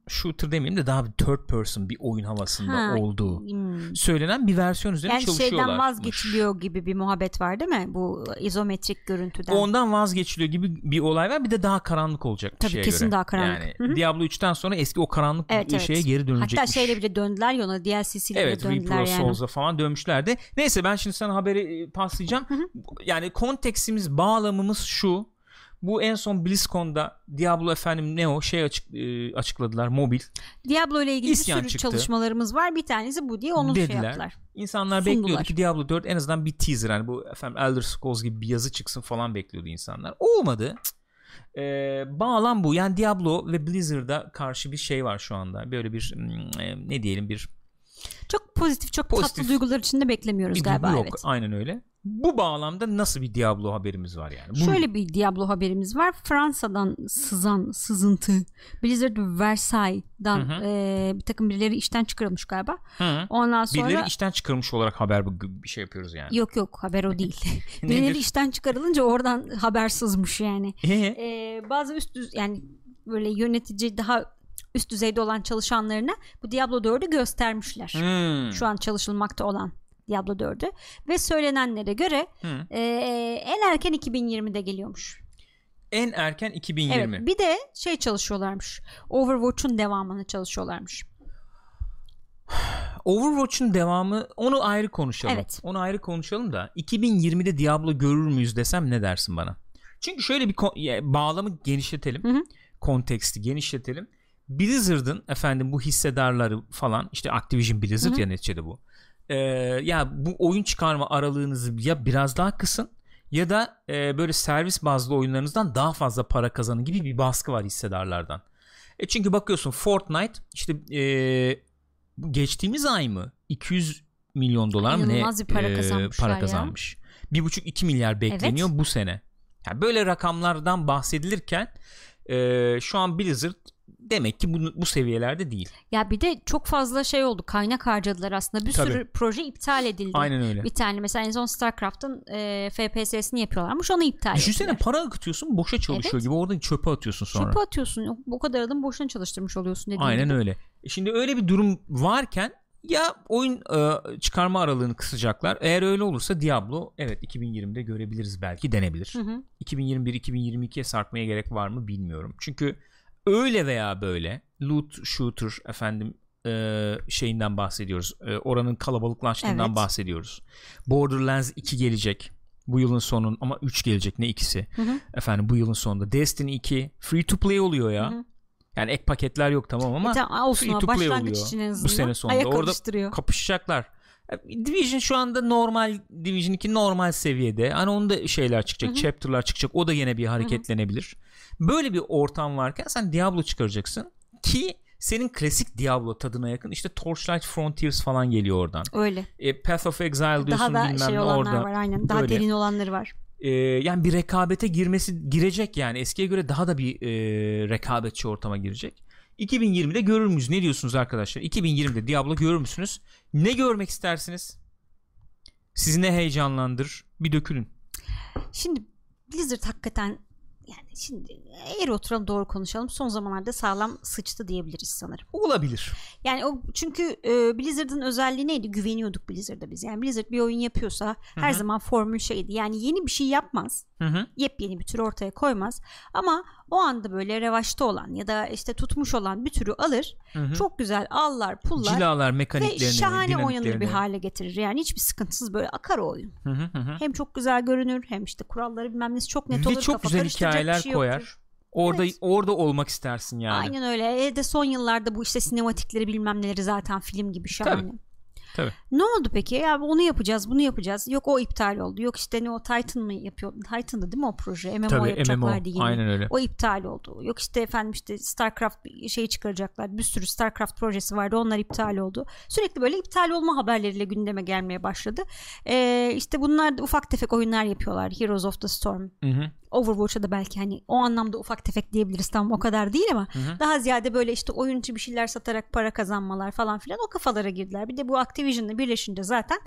shooter demeyeyim de daha bir third person bir oyun havasında
Ha,
olduğu
hmm.
söylenen bir versiyon üzerine
Yani
çalışıyorlar.
şeyden vazgeçiliyor gibi bir muhabbet var değil mi? Bu izometrik görüntüden.
Ondan vazgeçiliyor gibi bir olay var. Bir de daha karanlık olacak bir
Tabii,
şeye
kesin
göre.
daha karanlık.
Yani
Hı hı.
Diablo 3'ten sonra eski o karanlık
Evet, evet.
şeye geri dönecekmiş.
Hatta şeyle bile döndüler ya ona DLC'siyle
Evet
bile döndüler
Reaper of
yani.
Souls'a falan dönmüşlerdi. Neyse ben şimdi sana haberi e, paslayacağım. Yani konteksimiz bağlamımız şu. Bu en son BlizzCon'da Diablo efendim ne o şey açık, e, açıkladılar mobil
Diablo ile ilgili
İsyan
bir sürü
çıktı.
çalışmalarımız var. Bir tanesi bu diye onu şey
dediler.
yaptılar.
İnsanlar
Sundular.
bekliyordu ki Diablo 4 en azından bir teaser hani bu efendim Elder Scrolls gibi bir yazı çıksın falan bekliyordu insanlar. Olmadı. Ee, bağlam bu. Yani Diablo ve Blizzard'a karşı bir şey var şu anda. Böyle bir hmm, e, ne diyelim bir
Çok pozitif, çok
Pozitif.
tatlı duygular içinde beklemiyoruz
bir
galiba.
duygu yok.
Evet.
Aynen öyle. Bu bağlamda nasıl bir Diablo haberimiz var yani? Bu,
Şöyle bir Diablo haberimiz var. Fransa'dan sızan sızıntı. Blizzard Versailles'dan
Hı hı.
e, bir takım birileri işten çıkarılmış galiba.
Hı.
Ondan sonra
Birileri işten çıkarmış olarak haber bir şey yapıyoruz yani.
yok yok haber o değil. Birileri işten çıkarılınca oradan haber sızmış yani.
Ee?
E, bazı üst düz yani böyle yönetici daha üst düzeyde olan çalışanlarına bu Diablo 4'ü göstermişler.
Hmm.
Şu an çalışılmakta olan Diablo 4'ü ve söylenenlere göre
Hı.
e, en erken 2020'de geliyormuş.
En erken 2020.
Evet, bir de şey çalışıyorlarmış. Overwatch'un devamını çalışıyorlarmış.
Overwatch'un devamı onu ayrı konuşalım.
Evet.
Onu ayrı konuşalım da 2020'de Diablo görür müyüz desem ne dersin bana? Çünkü şöyle bir bağlamı genişletelim.
Hı hı.
Konteksti genişletelim. Blizzard'ın efendim bu hissedarları falan işte Activision Blizzard
Hı hı.
ya neticede bu. Ee, ya bu oyun çıkarma aralığınızı ya biraz daha kısın ya da e, böyle servis bazlı oyunlarınızdan daha fazla para kazanın gibi bir baskı var hissedarlardan. E çünkü bakıyorsun Fortnite işte e, geçtiğimiz ay mı 200 milyon dolar mı ne
bir para
e, para kazanmış. Bir buçuk iki milyar bekleniyor bu sene. Yani böyle rakamlardan bahsedilirken e, şu an Blizzard demek ki bu, bu seviyelerde değil.
Ya bir de çok fazla şey oldu. Kaynak harcadılar aslında. Bir
Tabii.
sürü proje iptal edildi.
Aynen öyle.
Bir tane mesela en son StarCraft'ın e, FPS'sini yapıyorlarmış. Onu iptal
Düşünsene
ettiler.
para akıtıyorsun boşa çalışıyor
Evet.
gibi orada çöpe atıyorsun sonra.
Çöpe atıyorsun. O kadar adam boşuna çalıştırmış oluyorsun dediğin
Aynen
gibi.
öyle. E Şimdi öyle bir durum varken ya oyun e, çıkarma aralığını kısacaklar. Eğer öyle olursa Diablo evet 2020'de görebiliriz belki denebilir.
Hı hı.
2021-2022'ye sarkmaya gerek var mı bilmiyorum. Çünkü öyle veya böyle loot shooter efendim e, şeyinden bahsediyoruz. E, oranın kalabalıklaştığından
Evet.
bahsediyoruz. Borderlands 2 gelecek. Bu yılın sonun ama 3 gelecek ne ikisi.
Hı hı.
Efendim bu yılın sonunda Destiny 2 free to play oluyor ya.
Hı hı.
Yani ek paketler yok tamam ama
E tamam, olsun
free to play oluyor
için en
bu sene sonunda.
ayak
Orada kapışacaklar. Division şu anda normal Division 2 normal seviyede. Hani onda şeyler çıkacak,
Hı hı.
chapter'lar çıkacak. O da yine bir hareketlenebilir. Böyle bir ortam varken sen Diablo çıkaracaksın ki senin klasik Diablo tadına yakın işte Torchlight Frontiers falan geliyor oradan.
Öyle.
E, Path of Exile diyorsun
Daha da
bilmem
şey
ne
olanlar
orada.
var aynen. Daha
Böyle.
derin olanları var.
E, yani bir rekabete girmesi girecek yani eskiye göre daha da bir e, rekabetçi ortama girecek. 2020'de görür müyüz? Ne diyorsunuz arkadaşlar? 2020'de Diablo görür müsünüz? Ne görmek istersiniz? Sizi ne heyecanlandırır? Bir dökülün.
Şimdi Blizzard hakikaten yani şimdi eğer oturalım doğru konuşalım son zamanlarda sağlam sıçtı diyebiliriz sanırım.
Olabilir.
Yani o çünkü e, Blizzard'ın özelliği neydi? Güveniyorduk Blizzard'a biz. Yani Blizzard bir oyun yapıyorsa her
hı.
zaman formül şeydi. Yani yeni bir şey yapmaz.
Hı hı.
Yepyeni bir tür ortaya koymaz. Ama o anda böyle revaçta olan ya da işte tutmuş olan bir türü alır.
Hı hı.
Çok güzel allar, pullar
Cilalar
ve
mekaniklerini,
şahane oynanır bir hale getirir. Yani hiçbir sıkıntısız böyle akar o oyun.
Hı hı hı hı.
Hem çok güzel görünür hem işte kuralları bilmem nesi çok net olur.
Ve çok
kafa
güzel hikayeler
şey
koyar.
yoktur.
Orada
Evet.
orada olmak istersin yani.
Aynen öyle. E de son yıllarda bu işte sinematikleri bilmem neleri zaten film gibi şahane.
Tabii.
Ne oldu peki? Ya onu yapacağız, bunu yapacağız. Yok o iptal oldu. Yok işte ne o Titan mı yapıyor? Titan'dı değil mi o proje? MMO
Tabii MMO.
yapacaklardı yeni.
Aynen öyle.
O iptal oldu. Yok işte efendim işte StarCraft şeyi çıkaracaklar. Bir sürü StarCraft projesi vardı. Onlar iptal oldu. Sürekli böyle iptal olma haberleriyle gündeme gelmeye başladı. Ee, işte bunlar da ufak tefek oyunlar yapıyorlar. Heroes of the Storm.
Hı hı.
Overwatch'a da belki hani o anlamda ufak tefek diyebiliriz tamam o kadar değil ama
Hı hı.
daha ziyade böyle işte oyuncu bir şeyler satarak para kazanmalar falan filan o kafalara girdiler. Bir de bu Activision'la birleşince zaten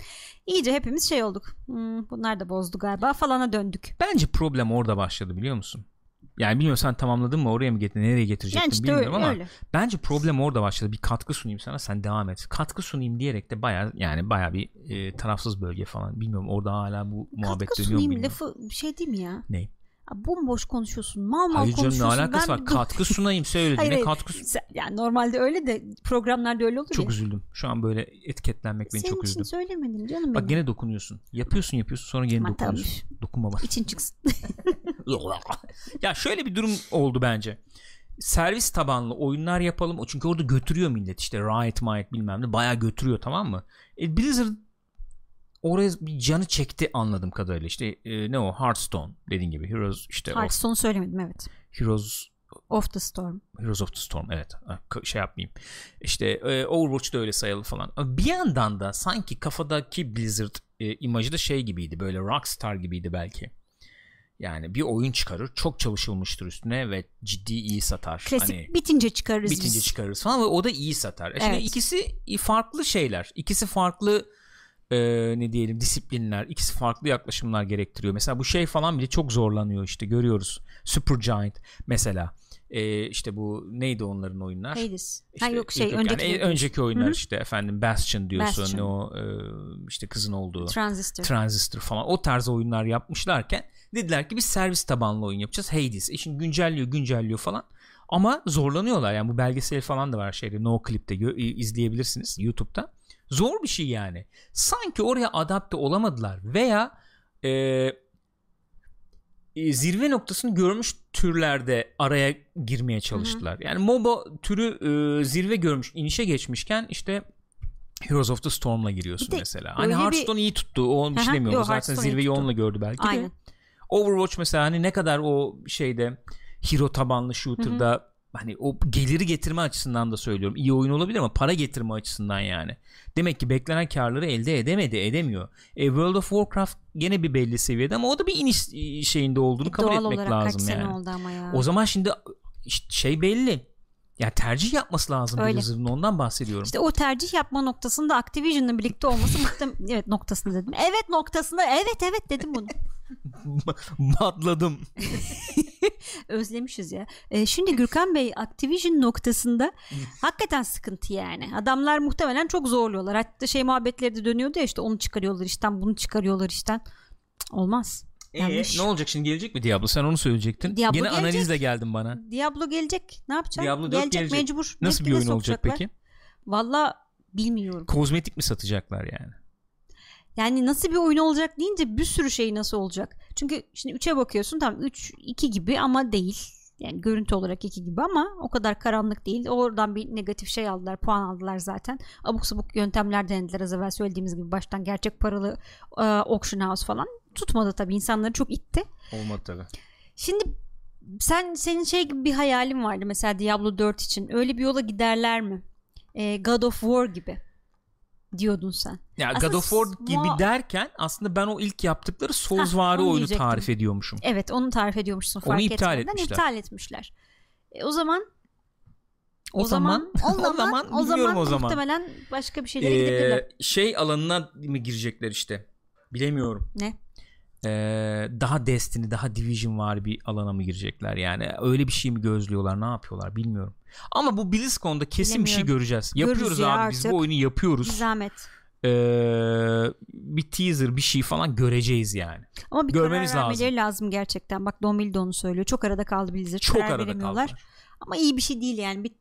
iyice hepimiz şey olduk. Hmm, bunlar da bozdu galiba falana döndük.
Bence problem orada başladı biliyor musun? Yani bilmiyorum sen tamamladın mı oraya mı getirdin nereye getirecektin
Yani işte
bilmiyorum
öyle,
ama
öyle.
bence problem orada başladı. Bir katkı sunayım sana sen devam et. Katkı sunayım diyerek de baya yani baya bir e, tarafsız bölge falan. Bilmiyorum orada hala bu muhabbet
Katkı
dönüyor mu
sunayım
bilmiyorum.
lafı şey değil mi ya?
Ne?
Bomboş konuşuyorsun. Mal mal
Hayır canım ne
konuşuyorsun.
alakası
Ben
var? Katkı sunayım söylediğine
Hayır, hayır.
katkı sun-
yani normalde öyle de programlarda öyle olur
Çok
ya.
üzüldüm. Şu an böyle etiketlenmek beni
Senin
çok
için
üzdü.
söylemedim canım benim.
Bak gene dokunuyorsun. Yapıyorsun yapıyorsun sonra gene
Aman
dokunuyorsun. Dokunma bak.
İçin çıksın.
ya şöyle bir durum oldu bence. Servis tabanlı oyunlar yapalım. Çünkü orada götürüyor millet işte Riot Might bilmem ne bayağı götürüyor tamam mı? E, Blizzard oraya bir canı çekti anladığım kadarıyla. İşte e, ne o? Hearthstone dediğin gibi. Heroes işte of,
Hearthstone'u söylemedim evet.
Heroes
Of the Storm.
Heroes of the Storm evet. Şey yapmayayım. İşte e, Overwatch'ta öyle sayılı falan. Bir yandan da sanki kafadaki Blizzard e, imajı da şey gibiydi. Böyle Rockstar gibiydi belki. Yani bir oyun çıkarır çok çalışılmıştır üstüne ve ciddi iyi satar.
Klasik
hani
bitince çıkarırız
bitince
biz.
çıkarırız falan ve o da iyi satar. E şimdi
Evet.
ikisi farklı şeyler. İkisi farklı e, ne diyelim disiplinler ikisi farklı yaklaşımlar gerektiriyor mesela bu şey falan bile çok zorlanıyor işte görüyoruz Supergiant mesela E, işte bu neydi onların oyunlar
Hades.
işte,
ha yok şey
yani
önceki
en- önceki oyunlar
Hı hı.
işte efendim Bastion diyorsun
Bastion.
o e, işte kızın olduğu
Transistor.
Transistor falan o tarz oyunlar yapmışlarken dediler ki biz servis tabanlı oyun yapacağız Hades. E şimdi güncelliyor güncelliyor falan ama zorlanıyorlar yani bu belgesel falan da var şeyde No Clip'te izleyebilirsiniz YouTube'da. Zor bir şey yani. Sanki oraya adapte olamadılar veya e, e, zirve noktasını görmüş türlerde araya girmeye çalıştılar. Yani MOBA türü e, zirve görmüş, inişe geçmişken işte Heroes of the Storm'la giriyorsun
de
mesela. Hani
öyle bir-
Hearthstone iyi tuttu. O bir şey demiyorum.
yo,
zaten
Hearthstone
zirveyi onunla gördü belki
Aynen.
de. Overwatch mesela hani ne kadar o şeyde hero tabanlı shooter'da hani o geliri getirme açısından da söylüyorum. İyi oyun olabilir ama para getirme açısından yani. Demek ki beklenen karları elde edemedi, edemiyor. E, World of Warcraft gene bir belli seviyede ama o da bir iniş e, şeyinde olduğunu kabul
Doğal
etmek lazım
kaç
yani.
sene oldu ama ya.
O zaman şimdi şey belli. Ya tercih yapması lazım
Öyle.
Blizzard'ın ondan bahsediyorum.
İşte o tercih yapma noktasında Activision'la birlikte olması muhtem evet noktasında dedim. Evet noktasında evet evet dedim bunu.
Matladım.
Özlemişiz ya. Ee, şimdi Gürkan Bey Activision noktasında hakikaten sıkıntı yani. Adamlar muhtemelen çok zorluyorlar. Hatta şey muhabbetleri de dönüyordu ya işte onu çıkarıyorlar işten bunu çıkarıyorlar işten. Olmaz.
Ee, ne olacak şimdi gelecek mi Diablo? Sen onu söyleyecektin.
Diablo
Gene
gelecek.
analizle geldin bana.
Diablo gelecek. Ne yapacaksın?
Diablo 4
gelecek,
gelecek.
mecbur.
Nasıl bir oyun olacak peki?
Valla bilmiyorum.
Kozmetik mi satacaklar yani?
Yani nasıl bir oyun olacak deyince bir sürü şey nasıl olacak. Çünkü şimdi 3'e bakıyorsun tamam 3 2 gibi ama değil. Yani görüntü olarak iki gibi ama o kadar karanlık değil. Oradan bir negatif şey aldılar, puan aldılar zaten. Abuk sabuk yöntemler denediler az evvel söylediğimiz gibi baştan gerçek paralı e, auction house falan. Tutmadı tabii insanları çok itti.
Olmadı tabii.
Şimdi sen senin şey gibi bir hayalin vardı mesela Diablo 4 için. Öyle bir yola giderler mi? E, God of War gibi diyordun sen.
Ya
Aslında
God of War gibi
muha-
derken aslında ben o ilk yaptıkları Soulsvari oyunu
diyecektim.
tarif ediyormuşum.
Evet onu tarif ediyormuşsun fark
Onu iptal
etmeden.
etmişler.
iptal etmişler. E, o zaman
O, zaman,
o zaman o zaman,
o zaman.
muhtemelen başka bir şeylere gidebilirler.
Ee, şey alanına mı girecekler işte? Bilemiyorum.
Ne?
Ee, daha Destiny, daha Division var bir alana mı girecekler yani? Öyle bir şey mi gözlüyorlar? Ne yapıyorlar? Bilmiyorum. Ama bu BlizzCon'da kesin bir şey göreceğiz.
Görürüz
Yapıyoruz
ya
abi biz
artık.
bu oyunu
Bir
yapıyoruz.
zahmet.
Ee, bir teaser bir şey falan göreceğiz yani.
Ama bir
Görmeniz
karar vermeleri lazım. gerçekten. Bak Dombil de onu söylüyor. Çok arada kaldı Blizzard.
Çok
karar
arada kaldılar.
Ama iyi bir şey değil yani. Bir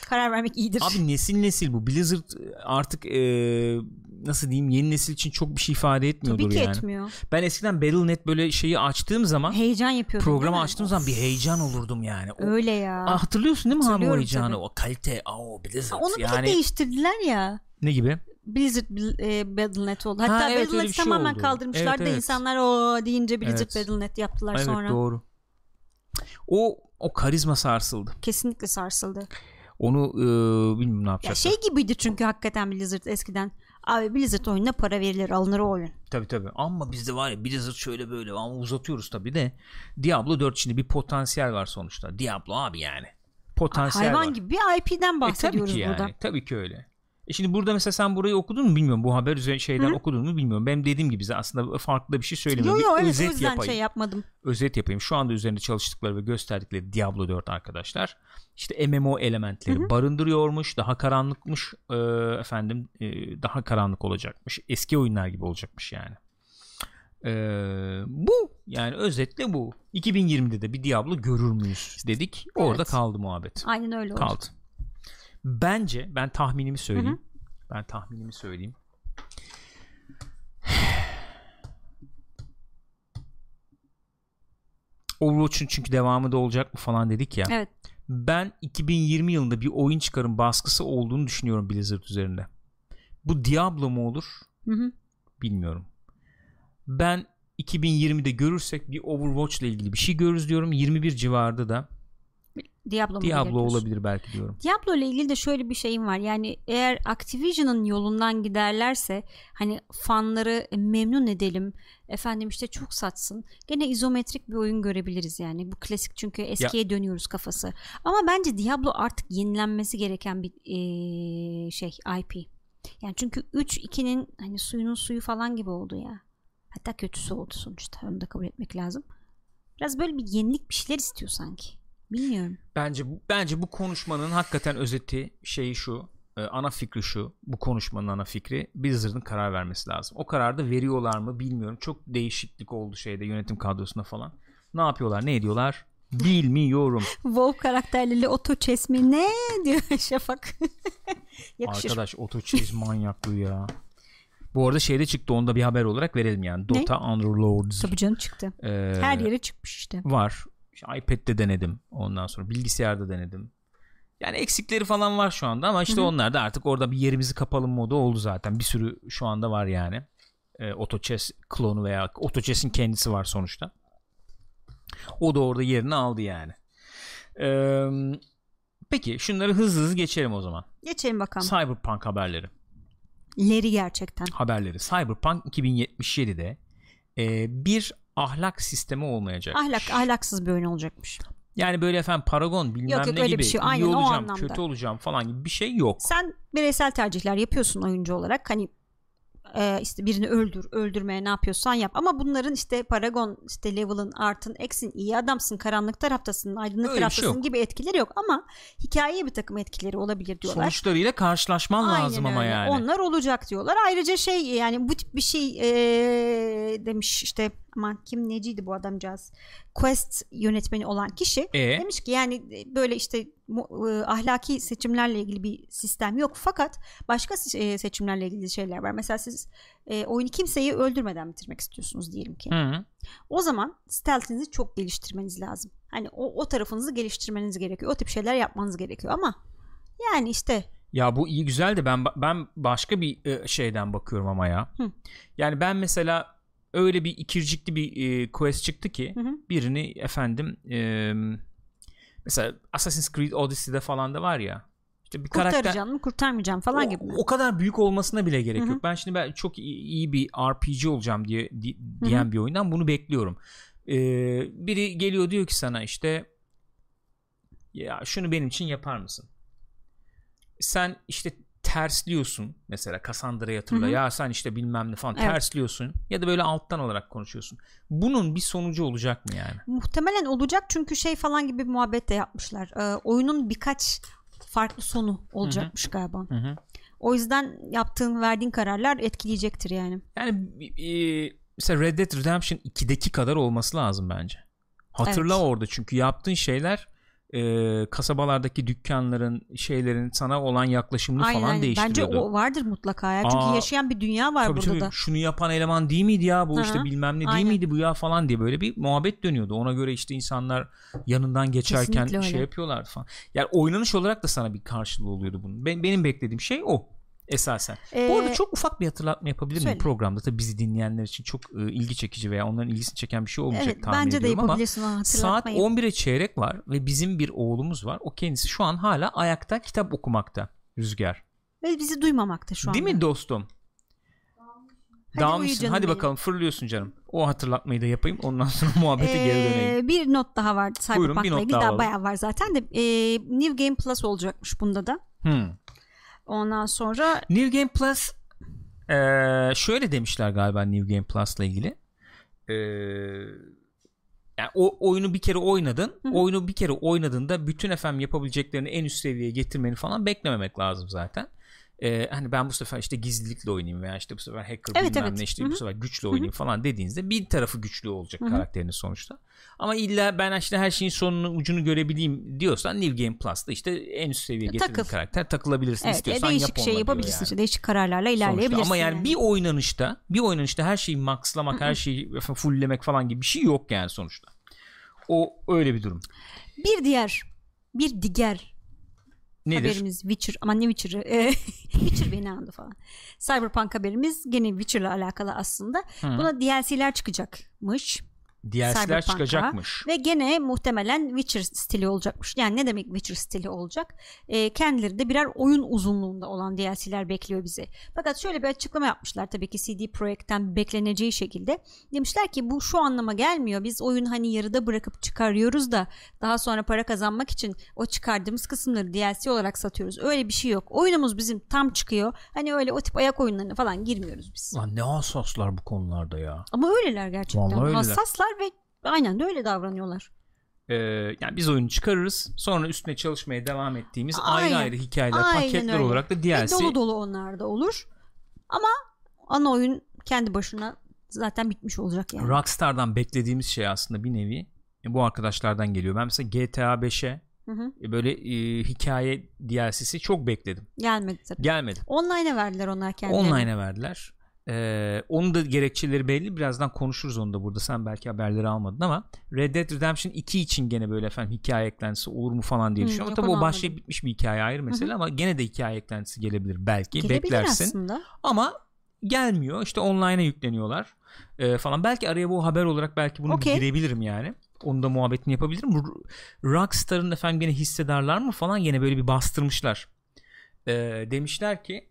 karar vermek iyidir.
Abi nesil nesil bu. Blizzard artık ee, nasıl diyeyim yeni nesil için çok bir şey ifade etmiyordur
Tabii ki
yani.
etmiyor.
Ben eskiden Battle.net böyle şeyi açtığım zaman
Heyecan yapıyordum.
programı açtığım zaman bir heyecan olurdum yani. O,
Öyle ya.
Aa, hatırlıyorsun değil mi abi o heyecanı?
tabii.
O kalite, o Blizzard
Onu bir
yani.
değiştirdiler ya.
Ne gibi?
Blizzard e, Battle.net oldu. Hatta
Ha, evet,
Battle.net'i
bir şey
tamamen
oldu.
kaldırmışlar
Evet,
da
evet.
insanlar o deyince Blizzard
Evet.
Battle.net yaptılar
evet
sonra.
doğru. O o karizma sarsıldı.
Kesinlikle sarsıldı.
Onu e, bilmiyorum ne
Ya
yapacaklar.
şey gibiydi çünkü hakikaten Blizzard eskiden. Abi Blizzard oyununa para verilir alınır o oyun.
Tabii tabii. Ama bizde var ya Blizzard şöyle böyle ama uzatıyoruz tabii de. Diablo 4 şimdi bir potansiyel var sonuçta. Diablo abi yani. Potansiyel
Hayvan
var.
gibi bir IP'den
E, tabii
bahsediyoruz
ki yani.
burada.
Tabii ki öyle. E şimdi burada mesela sen burayı okudun mu bilmiyorum. Bu haber üzerine şeyden
Hı.
okudun mu bilmiyorum. Benim dediğim gibi aslında farklı bir şey söylemiyorum.
Yo yo
bir
evet o
özet
yüzden
yapayım.
şey yapmadım.
özet yapayım. Şu anda üzerinde çalıştıkları ve gösterdikleri Diablo 4 arkadaşlar. İşte MMO elementleri barındırıyormuş. Daha karanlıkmış e, efendim e, daha karanlık olacakmış. Eski oyunlar gibi olacakmış yani. E, bu yani özetle bu. 2020'de de bir Diablo görür müyüz dedik. Orada
Evet.
kaldı muhabbet.
Aynen öyle oldu.
Kaldı. Bence ben tahminimi söyleyeyim.
Hı
Ben tahminimi söyleyeyim. Overwatch'un çünkü devamı da olacak mı falan dedik ya.
Evet.
Ben 2020 yılında bir oyun çıkarım baskısı olduğunu düşünüyorum Blizzard üzerinde. Bu Diablo mu olur?
Hı hı.
Bilmiyorum. Ben 2020'de görürsek bir Overwatch ile ilgili bir şey görürüz diyorum. 21 civarında da
Diablo,
Diablo olabilir belki diyorum.
Diablo ile ilgili de şöyle bir şeyim var. Yani eğer Activision'ın yolundan giderlerse hani fanları memnun edelim. Efendim işte çok satsın. Gene izometrik bir oyun görebiliriz yani. Bu klasik çünkü eskiye dönüyoruz kafası. Ama bence Diablo artık yenilenmesi gereken bir eee, şey IP. Yani çünkü 3 2'nin hani suyunun suyu falan gibi oldu ya. Hatta kötüsü oldu sonuçta. Onu da kabul etmek lazım. Biraz böyle bir yenilik bir şeyler istiyor sanki. Bilmiyorum.
Bence bence bu konuşmanın hakikaten özeti şeyi şu. e, ana fikri şu. Bu konuşmanın ana fikri Blizzard'ın karar vermesi lazım. O kararı da veriyorlar mı bilmiyorum. Çok değişiklik oldu şeyde yönetim kadrosunda falan. Ne yapıyorlar? Ne ediyorlar? Bilmiyorum.
WoW karakterleri oto chess mi ne diyor Şafak.
Arkadaş otoçiz manyaklığı ya. Bu arada şeyde çıktı onda bir haber olarak verelim yani. Dota Underlords.
Tabii canım çıktı.
e,
Her yere çıkmış işte.
var. İşte iPad'de denedim. Ondan sonra bilgisayarda denedim. Yani eksikleri falan var şu anda ama işte
Hı hı.
onlar da artık orada bir yerimizi kapalım modu oldu zaten. Bir sürü şu anda var yani. E, AutoChess klonu veya AutoChess'in kendisi var sonuçta. O da orada yerini aldı yani. E, peki şunları hızlı hızlı geçelim o zaman.
Geçelim bakalım.
Cyberpunk haberleri.
Leri gerçekten.
Haberleri. Cyberpunk 2077'de e, bir ahlak sistemi olmayacak.
Ahlak ahlaksız bir oyun olacakmış.
Yani böyle efendim paragon bilmem
Yok, yok,
ne
öyle
gibi
bir şey.
iyi
Aynen, o
olacağım
anlamda.
kötü olacağım falan gibi bir şey yok.
Sen bireysel tercihler yapıyorsun oyuncu olarak. Hani e, işte birini öldür, öldürmeye ne yapıyorsan yap. Ama bunların işte Paragon, işte level'ın, artın, eksin, iyi adamsın, karanlık taraftasın, aydınlık
Öyle şey
taraftasın
yok.
gibi etkileri yok. Ama hikayeye bir takım etkileri olabilir diyorlar.
Sonuçlarıyla karşılaşman
Aynen
lazım ama
öyle.
yani.
Onlar olacak diyorlar. Ayrıca şey yani bu tip bir şey eee, demiş işte aman kim neciydi bu adamcağız. Quest yönetmeni olan kişi
E
demiş ki yani e, böyle işte e, ahlaki seçimlerle ilgili bir sistem yok fakat başka e, seçimlerle ilgili şeyler var. Mesela siz e, oyunu kimseyi öldürmeden bitirmek istiyorsunuz diyelim ki.
Hı.
O zaman stealth'inizi çok geliştirmeniz lazım. Hani o, o tarafınızı geliştirmeniz gerekiyor. O tip şeyler yapmanız gerekiyor ama yani işte
Ya bu iyi güzel de ben ben başka bir şeyden bakıyorum ama ya.
Hı.
Yani ben mesela öyle bir ikircikli bir e, quest çıktı ki
Hı hı.
birini efendim e, mesela Assassin's Creed Odyssey'de falan da var ya. İşte bir karakter
kurtaracağım mı kurtarmayacağım falan
o,
gibi mi?
o kadar büyük olmasına bile gerek
Hı hı.
yok. Ben şimdi ben çok iyi, iyi bir RPG olacağım diye di- diyen bir oyundan bunu bekliyorum. Ee, biri geliyor diyor ki sana işte ya şunu benim için yapar mısın? Sen işte tersliyorsun mesela Cassandra'yı hatırla
Hı hı.
ya sen işte bilmem ne falan
Evet.
tersliyorsun ya da böyle alttan olarak konuşuyorsun. Bunun bir sonucu olacak mı yani?
Muhtemelen olacak çünkü şey falan gibi bir muhabbet de yapmışlar. Ee, oyunun birkaç farklı sonu olacakmış galiba.
Hı hı.
O yüzden yaptığın verdiğin kararlar etkileyecektir yani.
Yani e, mesela Red Dead Redemption 2'deki kadar olması lazım bence. Hatırla
Evet.
orada çünkü yaptığın şeyler e, kasabalardaki dükkanların şeylerin sana olan yaklaşımını
Aynen,
falan
aynen. Bence
değiştiriyordu.
o vardır mutlaka ya. Çünkü
Aa,
yaşayan bir dünya var
Tabii
burada
tabii.
da.
Şunu yapan eleman değil miydi ya bu
Hı
işte bilmem ne değil
Aynen.
miydi bu ya falan diye böyle bir muhabbet dönüyordu. Ona göre işte insanlar yanından geçerken
Kesinlikle
şey
öyle.
yapıyorlardı falan. Yani oynanış olarak da sana bir karşılığı oluyordu bunun. Ben, benim beklediğim şey o esasen. Bu arada
Ee,
çok ufak bir hatırlatma yapabilir miyim programda? Tabii bizi dinleyenler için çok e, ilgi çekici veya onların ilgisini çeken bir şey olmayacak
Evet
tahmin
bence de
ediyorum ama
yapabilirsin o
saat
hatırlatmayı.
11'e çeyrek var ve bizim bir oğlumuz var. O kendisi şu an hala ayakta kitap okumakta. Rüzgar.
Ve bizi duymamakta şu anda.
Değil mi dostum?
Hadi
Dağılmışsın. Hadi
benim.
bakalım fırlıyorsun canım. O hatırlatmayı da yapayım. Ondan sonra muhabbete geri döneyim.
Ee, bir not daha var
Buyurun, bir not daha
daha bayağı var zaten de ee, New Game Plus olacakmış bunda da.
Hmm.
Ondan sonra
New Game Plus eee, şöyle demişler galiba New Game Plus'la ilgili. Eee, yani o oyunu bir kere oynadın.
Hı hı.
Oyunu bir kere oynadığında bütün efendim yapabileceklerini en üst seviyeye getirmeni falan beklememek lazım zaten. Eee, hani ben bu sefer işte gizlilikle oynayayım veya işte bu sefer hacker
Evet,
bilmem
evet.
ne işte
Hı
bu sefer
hı.
oynayayım falan dediğinizde bir tarafı güçlü olacak
Hı hı.
karakterinin sonuçta. Ama illa ben işte her şeyin sonunu ucunu görebileyim diyorsan New Game Plus'ta işte en üst seviyeye getirdiğin
Takıl.
karakter takılabilirsin
evet
istiyorsan
değişik
yap
şey yapabilirsin
yani
işte değişik kararlarla
sonuçta.
ilerleyebilirsin.
Ama yani, bir oynanışta bir oynanışta her şeyi maxlamak her şeyi fulllemek falan gibi bir şey yok yani sonuçta. O öyle bir durum.
bir diğer bir diğer
Nedir?
haberimiz Witcher ama ne Witcher'ı Witcher beni andı falan. Cyberpunk haberimiz gene Witcher'la alakalı aslında.
Hı.
Buna DLC'ler çıkacakmış.
DLC'ler çıkacakmış.
Ve gene muhtemelen Witcher stili olacakmış. Yani ne demek Witcher stili olacak? Ee, kendileri de birer oyun uzunluğunda olan DLC'ler bekliyor bizi. Fakat şöyle bir açıklama yapmışlar tabii ki CD Projekt'ten bekleneceği şekilde. Demişler ki bu şu anlama gelmiyor. Biz oyunu hani yarıda bırakıp çıkarıyoruz da daha sonra para kazanmak için o çıkardığımız kısımları DLC olarak satıyoruz. Öyle bir şey yok. Oyunumuz bizim tam çıkıyor. Hani öyle o tip ayak oyunlarına falan girmiyoruz biz.
Lan ne hassaslar bu konularda ya.
Ama öyleler gerçekten.
Vallahi öyleler.
Hassaslar ve aynen de öyle davranıyorlar.
Ee, yani biz oyunu çıkarırız. Sonra üstüne çalışmaya devam ettiğimiz ayrı
Aynen.
ayrı hikayeler,
Aynen
paketler
öyle.
olarak da DLC
dolu dolu onlar da olur. Ama ana oyun kendi başına zaten bitmiş olacak yani.
Rockstar'dan beklediğimiz şey aslında bir nevi e, bu arkadaşlardan geliyor. Ben mesela GTA 5'e
Hı hı.
e, böyle e, hikaye DLC'si çok bekledim.
Gelmedi tabii.
Gelmedi.
Online'a verdiler onlar kendilerine.
Online'a verdiler. Ee, onun da gerekçeleri belli. Birazdan konuşuruz onu da burada. Sen belki haberleri almadın ama Red Dead Redemption 2 için gene böyle efendim hikaye eklentisi olur mu falan diye düşünüyorum. Tabii o başlayıp bitmiş bir hikaye ayrı mesele ama gene de hikaye eklentisi gelebilir belki.
Gelebilir
Beklersin.
aslında.
Ama gelmiyor. İşte online'a yükleniyorlar ee, falan. Belki araya bu haber olarak belki bunu
Okey.
girebilirim yani. Onu da muhabbetini yapabilirim. Rockstar'ın efendim gene hissedarlar mı falan gene böyle bir bastırmışlar. Ee, demişler ki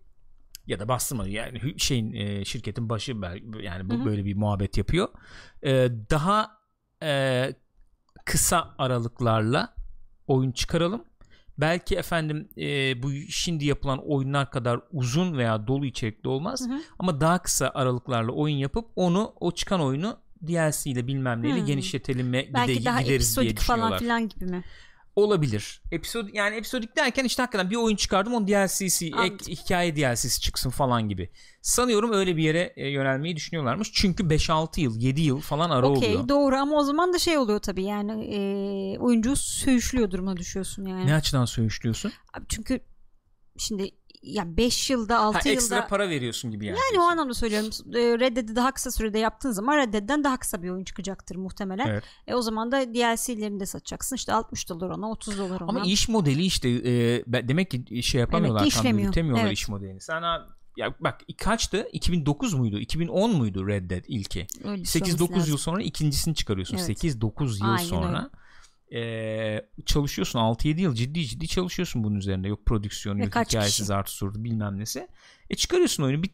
ya da bastırmadı yani şeyin e, şirketin başı yani bu
Hı hı.
böyle bir muhabbet yapıyor. Ee, daha e, kısa aralıklarla oyun çıkaralım. Belki efendim e, bu şimdi yapılan oyunlar kadar uzun veya dolu içerikli olmaz
Hı hı.
ama daha kısa aralıklarla oyun yapıp onu o çıkan oyunu DLC ile bilmem neyle genişletelim ve
Belki
gide,
daha
gideriz diye
episodik falan
düşünüyorlar.
filan gibi mi?
Olabilir. Episod yani episodik derken işte hakikaten bir oyun çıkardım onun DLC'si, ek,
Anladım.
hikaye DLC'si çıksın falan gibi. Sanıyorum öyle bir yere e, yönelmeyi düşünüyorlarmış. Çünkü 5-6 yıl, 7 yıl falan ara
Okey
oluyor.
doğru ama o zaman da şey oluyor tabii yani e, oyuncu söğüşlüyor duruma düşüyorsun yani.
Ne açıdan söğüşlüyorsun?
Abi Çünkü şimdi ya 5 yılda 6
Ha,
yılda
ekstra para veriyorsun gibi yani.
yani o anlamda söylüyorum. E, Red Dead'i daha kısa sürede yaptığın zaman Red Dead'den daha kısa bir oyun çıkacaktır muhtemelen.
Evet.
E o zaman da DLC'lerini de satacaksın. İşte 60 dolar ona, 30 dolar ona.
Ama iş modeli işte e, demek ki şey yapamıyorlar
Demek ki
tam
işlemiyor. Evet.
iş modelini. Sana ya bak kaçtı? 2009 muydu? 2010 muydu Red Dead ilki?
Öyle bir şey olması
8-9 yıl sonra ikincisini çıkarıyorsun.
Evet.
8-9 yıl
Aynen
sonra çalışıyorsun 6-7 yıl ciddi ciddi çalışıyorsun bunun üzerinde. Yok prodüksiyonu, yok hikayesi,
kişi?
zartı surdu bilmem nesi. E çıkarıyorsun oyunu bir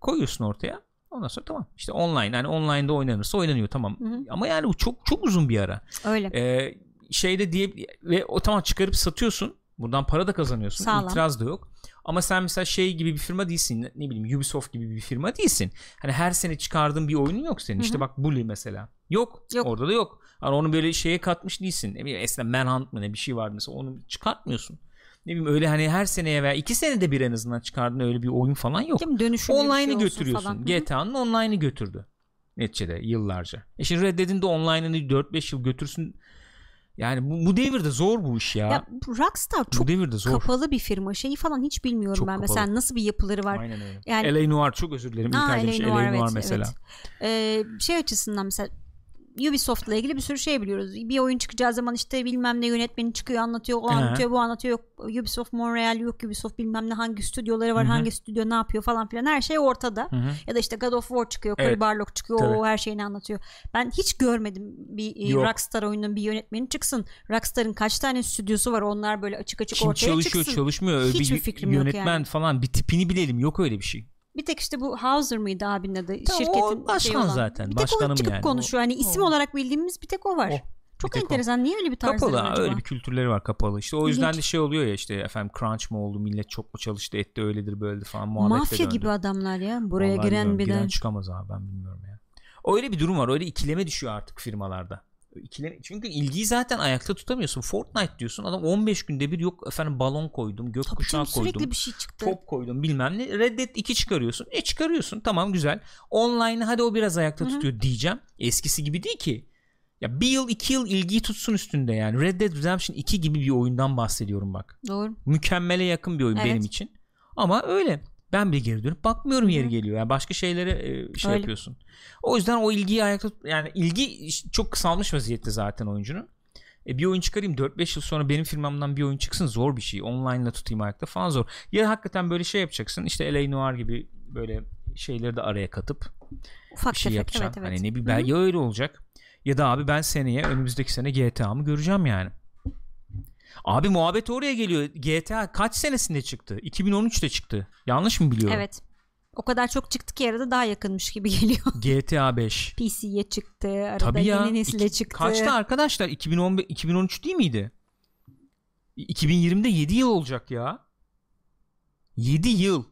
koyuyorsun ortaya. Ondan sonra tamam. İşte online yani online'da oynanırsa oynanıyor tamam.
Hı hı.
Ama yani bu çok çok uzun bir ara.
Öyle.
Ee, şeyde diye ve o tamam çıkarıp satıyorsun. Buradan para da kazanıyorsun.
Sağlam.
İtiraz da yok. Ama sen mesela şey gibi bir firma değilsin. Ne bileyim Ubisoft gibi bir firma değilsin. Hani her sene çıkardığın bir oyunun yok senin.
Hı hı.
İşte bak Bully mesela. Yok.
Yok.
Orada da yok. Hani onu böyle şeye katmış değilsin. Ne bileyim eskiden Manhunt mı ne bir şey vardı mesela. Onu çıkartmıyorsun. Ne bileyim öyle hani her seneye veya iki senede bir en azından çıkardığın öyle bir oyun falan yok.
Şey
Online'ı
olsun
götürüyorsun. GTA'nın online'ı götürdü. Neticede yıllarca. E şimdi Red Dead'in de online'ını 4-5 yıl götürsün. Yani bu, bu devirde zor bu iş ya.
Ya bu Rockstar
bu
çok
devirde zor.
kapalı bir firma. Şeyi falan hiç bilmiyorum
Çok
ben.
kapalı.
Mesela nasıl bir yapıları var.
Aynen öyle.
Yani-
L.A. Noir çok özür dilerim. İlk
Aa, L.A. Noir,
L.A.
evet,
Noir mesela.
Ee, şey açısından mesela Ubisoft'la ilgili bir sürü şey biliyoruz. Bir oyun çıkacağı zaman işte bilmem ne yönetmeni çıkıyor anlatıyor, o
Hı.
anlatıyor, bu anlatıyor. Yok Ubisoft Montreal, yok Ubisoft bilmem ne hangi stüdyoları var,
Hı hı.
hangi stüdyo ne yapıyor falan filan. Her şey ortada.
Hı hı.
Ya da işte God of War çıkıyor,
Evet.
Cory Barlog çıkıyor,
Tabii.
o her şeyini anlatıyor. Ben hiç görmedim bir e,
Yok.
Rockstar oyunun bir yönetmeni çıksın. Rockstar'ın kaç tane stüdyosu var onlar böyle açık açık
Kim
ortaya
çalışıyor
çıksın.
çalışmıyor. Öyle
Hiçbir
bir
fikrim yok
yönetmen
yani.
falan bir tipini bilelim. Yok öyle bir şey.
Bir tek işte bu Hauser mıydı abinin adı?
Tamam,
şirketin
o başkan
şeyi olan.
zaten,
Bir tek
başkanım
o çıkıp
yani.
konuşuyor. Hani isim
O-
olarak bildiğimiz bir tek o var.
O.
Çok
o.
enteresan. Niye öyle bir tarzları
Kapalı
var acaba?
öyle bir kültürleri var kapalı. İşte o yüzden
İlginç.
de şey oluyor ya işte efendim crunch mı oldu millet çok mu çalıştı etti öyledir böyledir falan muhabbete
Mafya
döndü.
gibi adamlar ya. Buraya
Vallahi
giren bir
giren
de.
çıkamaz abi ben bilmiyorum ya. Öyle bir durum var. Öyle ikileme düşüyor artık firmalarda. İkileme, çünkü ilgiyi zaten ayakta tutamıyorsun. Fortnite diyorsun. Adam 15 günde bir yok efendim balon koydum,
Tabii
gökkuşağı
canım, sürekli
koydum.
bir şey çıktı.
Top koydum bilmem ne. Red Dead 2 çıkarıyorsun. E çıkarıyorsun tamam güzel. Online hadi o biraz ayakta
Hı hı.
tutuyor diyeceğim. Eskisi gibi değil ki. Ya bir yıl iki yıl ilgiyi tutsun üstünde yani. Red Dead Redemption 2 gibi bir oyundan bahsediyorum bak.
Doğru.
Mükemmele yakın bir oyun
Evet.
benim için. Ama öyle. Ben bir geri dönüp bakmıyorum yeri geliyor. Yani başka şeylere e, şey
Öyle.
yapıyorsun. O yüzden o ilgiyi ayakta yani ilgi çok kısalmış vaziyette zaten oyuncunun. E bir oyun çıkarayım 4-5 yıl sonra benim firmamdan bir oyun çıksın zor bir şey. Online'la tutayım ayakta falan zor. Ya hakikaten böyle şey yapacaksın. İşte L.A. Noir gibi böyle şeyleri de araya katıp
Ufak
bir şey
tefek
yapacaksın.
evet evet.
Hani ne
hı.
ya öyle olacak ya da abi ben seneye önümüzdeki sene GTA'mı göreceğim yani. Abi muhabbet oraya geliyor. GTA kaç senesinde çıktı? 2013'te çıktı. Yanlış mı biliyorum?
Evet. O kadar çok çıktı ki arada daha yakınmış gibi geliyor.
GTA 5.
PC'ye çıktı. Arada
Tabii ya.
yeni nesile
İki-
çıktı.
Kaçta arkadaşlar? 2015 2013 değil miydi? 2020'de 7 yıl olacak ya. 7 yıl.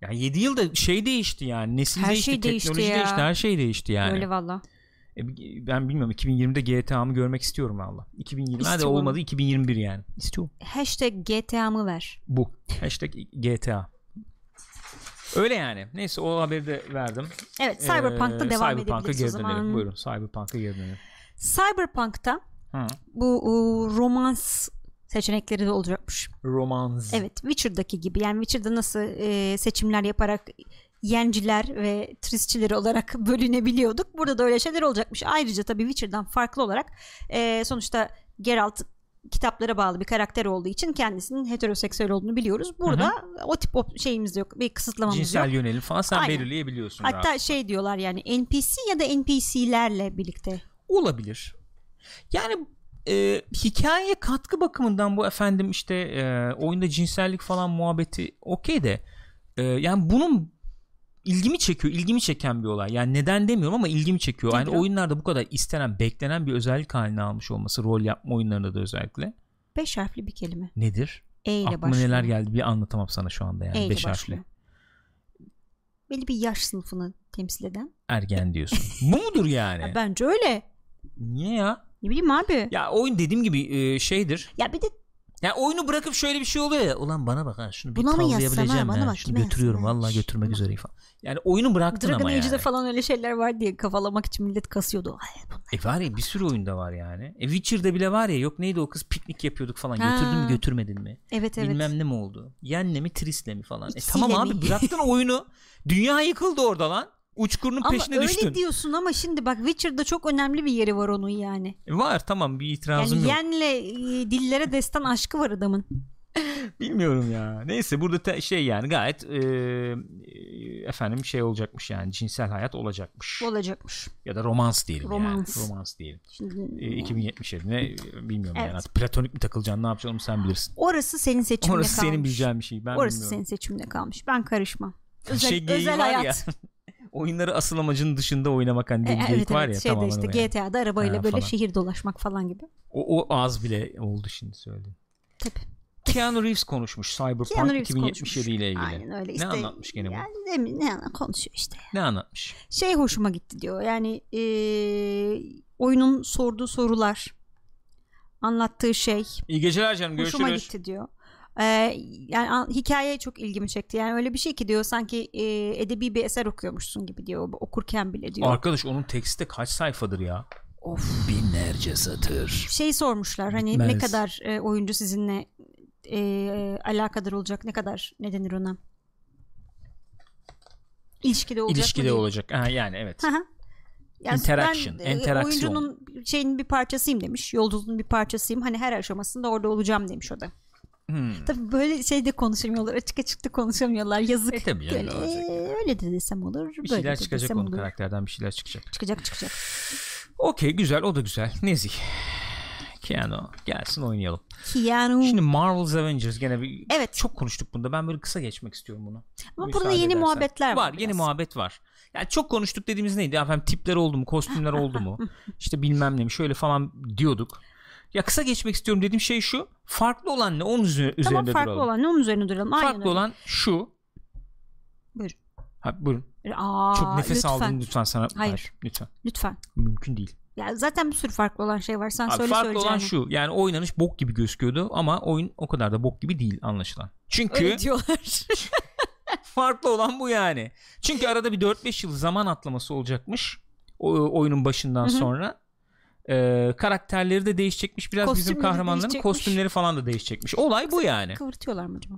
Yani 7 yılda şey değişti yani. Nesil
Her
değişti,
şey değişti
teknoloji
ya.
değişti, her şey değişti yani.
Öyle valla.
E, ben bilmiyorum 2020'de GTA'mı görmek istiyorum valla. 2020 hadi
İstiyorum.
olmadı 2021 yani. İstiyorum.
Hashtag GTA'mı ver.
Bu. Hashtag GTA. Öyle yani. Neyse o haberi de verdim.
Evet Cyberpunk'ta
Ee,
devam
Cyberpunk'a
edebiliriz
geri dönelim. Buyurun Cyberpunk'a geri dönelim.
Cyberpunk'ta
Hı.
bu o, romans seçenekleri de olacakmış.
Romans.
Evet Witcher'daki gibi yani Witcher'da nasıl e, seçimler yaparak yenciler ve tristçileri olarak bölünebiliyorduk. Burada da öyle şeyler olacakmış. Ayrıca tabii Witcher'dan farklı olarak e, sonuçta Geralt kitaplara bağlı bir karakter olduğu için kendisinin heteroseksüel olduğunu biliyoruz. Burada o tip o şeyimiz yok. Bir kısıtlamamız
Cinsel
yok.
yönelim falan sen
Aynen.
belirleyebiliyorsun.
Hatta
rahat.
şey diyorlar yani NPC ya da NPC'lerle birlikte.
olabilir. Yani e, hikayeye katkı bakımından bu efendim işte e, oyunda cinsellik falan muhabbeti okey de e, yani bunun ilgimi çekiyor ilgimi çeken bir olay yani neden demiyorum ama ilgimi çekiyor yani oyunlarda bu kadar istenen beklenen bir özellik haline almış olması rol yapma oyunlarında da özellikle
Beş harfli bir kelime.
nedir
E ile
aklıma
başlıyor.
neler geldi bir anlatamam sana şu anda yani
E ile
beş
başlıyor.
harfli
Belli bir yaş sınıfını temsil eden.
ergen diyorsun bu mudur yani
Ya bence öyle.
niye ya
Ne bileyim abi. Ya,
ya oyun dediğim gibi e, şeydir
bir de
Yani oyunu bırakıp şöyle bir şey oluyor ya. Ulan bana bak ha şunu bir
Buna
tavlayabileceğim
bana
ya.
bak,
Şunu götürüyorum
yazsam ha?
vallahi götürmek üzereyim falan. Yani oyunu bıraktın
Dragon
ama
Age'de
yani.
falan öyle şeyler var diye kafalamak için millet kasıyordu. Ay.
E var ya bir sürü oyunda var yani. E Witcher'da bile var ya yok neydi o kız piknik yapıyorduk falan.
Ha.
Götürdün mü götürmedin mi?
Evet evet.
Bilmem ne mi oldu? Yenle mi trisle mi falan. E
İkisiyle
tamam abi
mi?
bıraktın oyunu. Dünya yıkıldı orada lan. Uçkurunun
Ama
peşine
öyle
düştün.
diyorsun ama şimdi bak Witcher'da çok önemli bir yeri var onun yani.
E var tamam bir itirazım
Yani
yok.
yenle e, dillere destan aşkı var adamın.
Bilmiyorum ya. Neyse burada te- şey yani gayet e, e, efendim şey olacakmış yani cinsel hayat olacakmış.
Olacakmış.
ya da romans diyelim
Romans.
yani. Romans diyelim.
Şimdi,
E, 2077 ne e, bilmiyorum
Evet.
yani. Platonik mi takılacaksın ne yapacaksın sen bilirsin.
Orası senin seçimine
Orası
kalmış.
senin bileceğin bir şey. Ben
Orası
bilmiyorum.
senin seçimine kalmış. Ben karışmam. Özel,
şey
özel hayat.
ya. oyunları asıl amacının dışında oynamak hani
E, evet
var
evet
ya
şeyde
tamamen
işte
yani.
GTA'da arabayla
Ha,
böyle
falan.
şehir dolaşmak falan gibi.
O, o az bile oldu şimdi söyledim.
Tabii.
Keanu Reeves konuşmuş Cyberpunk
Keanu Reeves
2077 ile ilgili.
Aynen öyle
Ne
işte.
anlatmış gene bu?
Yani demin ne ana- konuşuyor işte.
Ne anlatmış?
Şey hoşuma gitti diyor. Yani eee, oyunun sorduğu sorular, anlattığı şey
İyi geceler canım
hoşuma
görüşürüz.
gitti diyor. Ee, yani an- hikaye çok ilgimi çekti. Yani öyle bir şey ki diyor sanki e, edebi bir eser okuyormuşsun gibi diyor okurken bile diyor.
Arkadaş onun teksti de kaç sayfadır ya?
Of.
Binlerce satır.
Şey sormuşlar hani ne
Bitmez.
kadar e, oyuncu sizinle e, alakadar olacak ne kadar ne denir ona? İlişkide olacak
İlişkide olacak. Ha, yani evet.
Hı hı. Yani
Interaction,
ben, e,
interaksiyon.
oyuncunun şeyin bir parçasıyım demiş. Yolculuğun bir parçasıyım. Hani her aşamasında orada olacağım demiş o da.
Hmm.
Tabii böyle şeyde konuşamıyorlar. Açık açık da konuşamıyorlar. Yazık.
E tabii
Böyle,
ne olacak
"Ee, öyle de desem olur.
Bir
böyle
şeyler
de
çıkacak onun
olur."
karakterden bir şeyler çıkacak.
Çıkacak çıkacak.
Okey güzel o da güzel. Nezih. Keanu gelsin oynayalım.
Keanu.
Şimdi Marvel's Avengers gene bir
Evet.
çok konuştuk bunda. Ben böyle kısa geçmek istiyorum bunu.
Ama
Müsaade
burada yeni
edersen.
muhabbetler var.
var. Yeni
biraz.
muhabbet var. Yani çok konuştuk dediğimiz neydi? Efendim tipler oldu mu? Kostümler oldu mu? işte bilmem ne mi? Şöyle falan diyorduk. Ya kısa geçmek istiyorum dediğim şey şu. Farklı olan ne? Onun üzerine,
Tamam
üzerinde
farklı
duralım.
olan ne onun üzerine duralım. Aynen
Farklı
öyle.
olan şu.
Buyur.
Ha, buyurun.
Aa,
Çok nefes
lütfen.
aldım lütfen sana.
Hayır.
Lütfen.
Lütfen.
Mümkün değil.
Ya zaten bir sürü farklı olan şey var. Sen
Abi
söyle
farklı olan şu. Yani oynanış bok gibi gözüküyordu ama oyun o kadar da bok gibi değil anlaşılan. Çünkü
Öyle diyorlar.
farklı olan bu yani. Çünkü arada bir 4-5 yıl zaman atlaması olacakmış. O, oyunun başından sonra. Ee, karakterleri de değişecekmiş. Biraz bizim
Kostümleri
kahramanların
değişecekmiş.
kostümleri falan da değişecekmiş. Olay bu yani.
Kıvırtıyorlar mı acaba?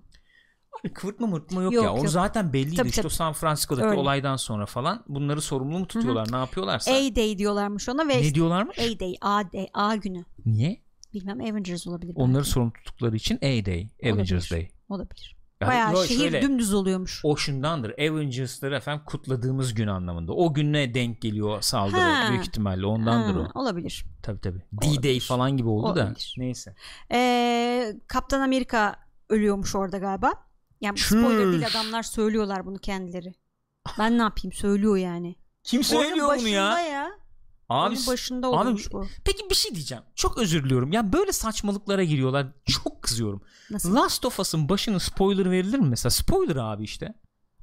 Abi kıvırtma mırtma yok,
Yok,
ya. O
yok.
zaten belliydi
Tabii,
işte
tabii.
o San Francisco'daki
Öyle.
olaydan sonra falan. Bunları sorumlu mu tutuyorlar? Ne yapıyorlarsa.
A-Day diyorlarmış ona ve
ne diyorlarmış?
A-Day, A-Day, A günü.
Niye?
Bilmem Avengers olabilir.
Onları
belki.
sorumlu tuttukları için A-Day. Avengers Day.
Olabilir.
Yani
Bayağı
yok,
şehir
şöyle,
dümdüz oluyormuş.
O şundandır. Avengers'ları efendim kutladığımız gün anlamında. O güne denk geliyor saldırı
Ha.
büyük ihtimalle. Ondandır
Ha,
o.
Olabilir.
Tabii tabii. D-Day falan gibi oldu da.
Olabilir.
Neyse.
Ee, Kaptan Amerika ölüyormuş orada galiba. Yani spoiler değil
Çüş.
adamlar söylüyorlar bunu kendileri. Ben ne yapayım söylüyor yani.
Kim söylüyor bunu ya?
ya.
Abi,
başında
abi-
oluyormuş bu.
peki bir şey diyeceğim. Çok özür diliyorum. Ya böyle saçmalıklara giriyorlar. Çok kızıyorum.
Nasıl?
Last of Us'ın başını spoiler verilir mi mesela? Spoiler abi işte.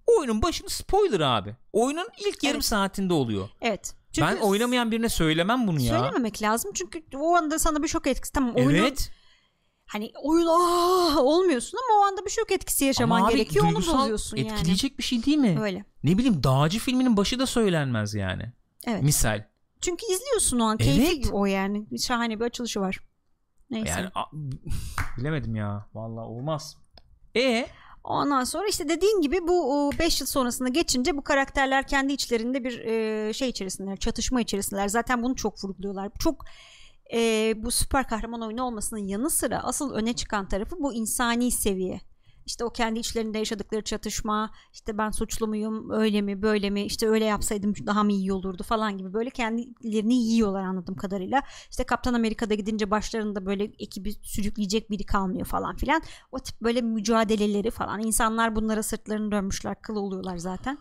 Oyunun başını spoiler abi. Oyunun ilk yarım
Evet.
saatinde oluyor.
Evet. Çünkü
ben oynamayan birine söylemem bunu ya.
Söylememek lazım çünkü o anda sana bir şok etkisi. Tamam oyunun
Evet.
hani oyun ah olmuyorsun ama o anda bir şok etkisi yaşaman
Ama abi
gerekiyor onu bozuyorsun yani.
etkileyecek bir şey değil mi?
Öyle.
Ne bileyim Dağcı filminin başı da söylenmez yani.
Evet.
Misal.
Çünkü izliyorsun o an.
Evet.
O yani. Şahane bir açılışı var. Neyse.
Yani a- bilemedim ya. Vallahi olmaz. E
Ondan sonra işte dediğin gibi bu 5 yıl sonrasında geçince bu karakterler kendi içlerinde bir e, şey içerisindeler, çatışma içerisindeler. Zaten bunu çok vurguluyorlar. Çok e, bu süper kahraman oyunu olmasının yanı sıra asıl öne çıkan tarafı bu insani seviye. İşte o kendi içlerinde yaşadıkları çatışma, işte ben suçlu muyum, öyle mi, böyle mi, işte öyle yapsaydım daha mı iyi olurdu falan gibi böyle kendilerini yiyorlar anladığım kadarıyla. İşte Kaptan Amerika'da gidince başlarında böyle ekibi sürükleyecek biri kalmıyor falan filan. O tip böyle mücadeleleri falan. İnsanlar bunlara sırtlarını dönmüşler, kıl oluyorlar zaten.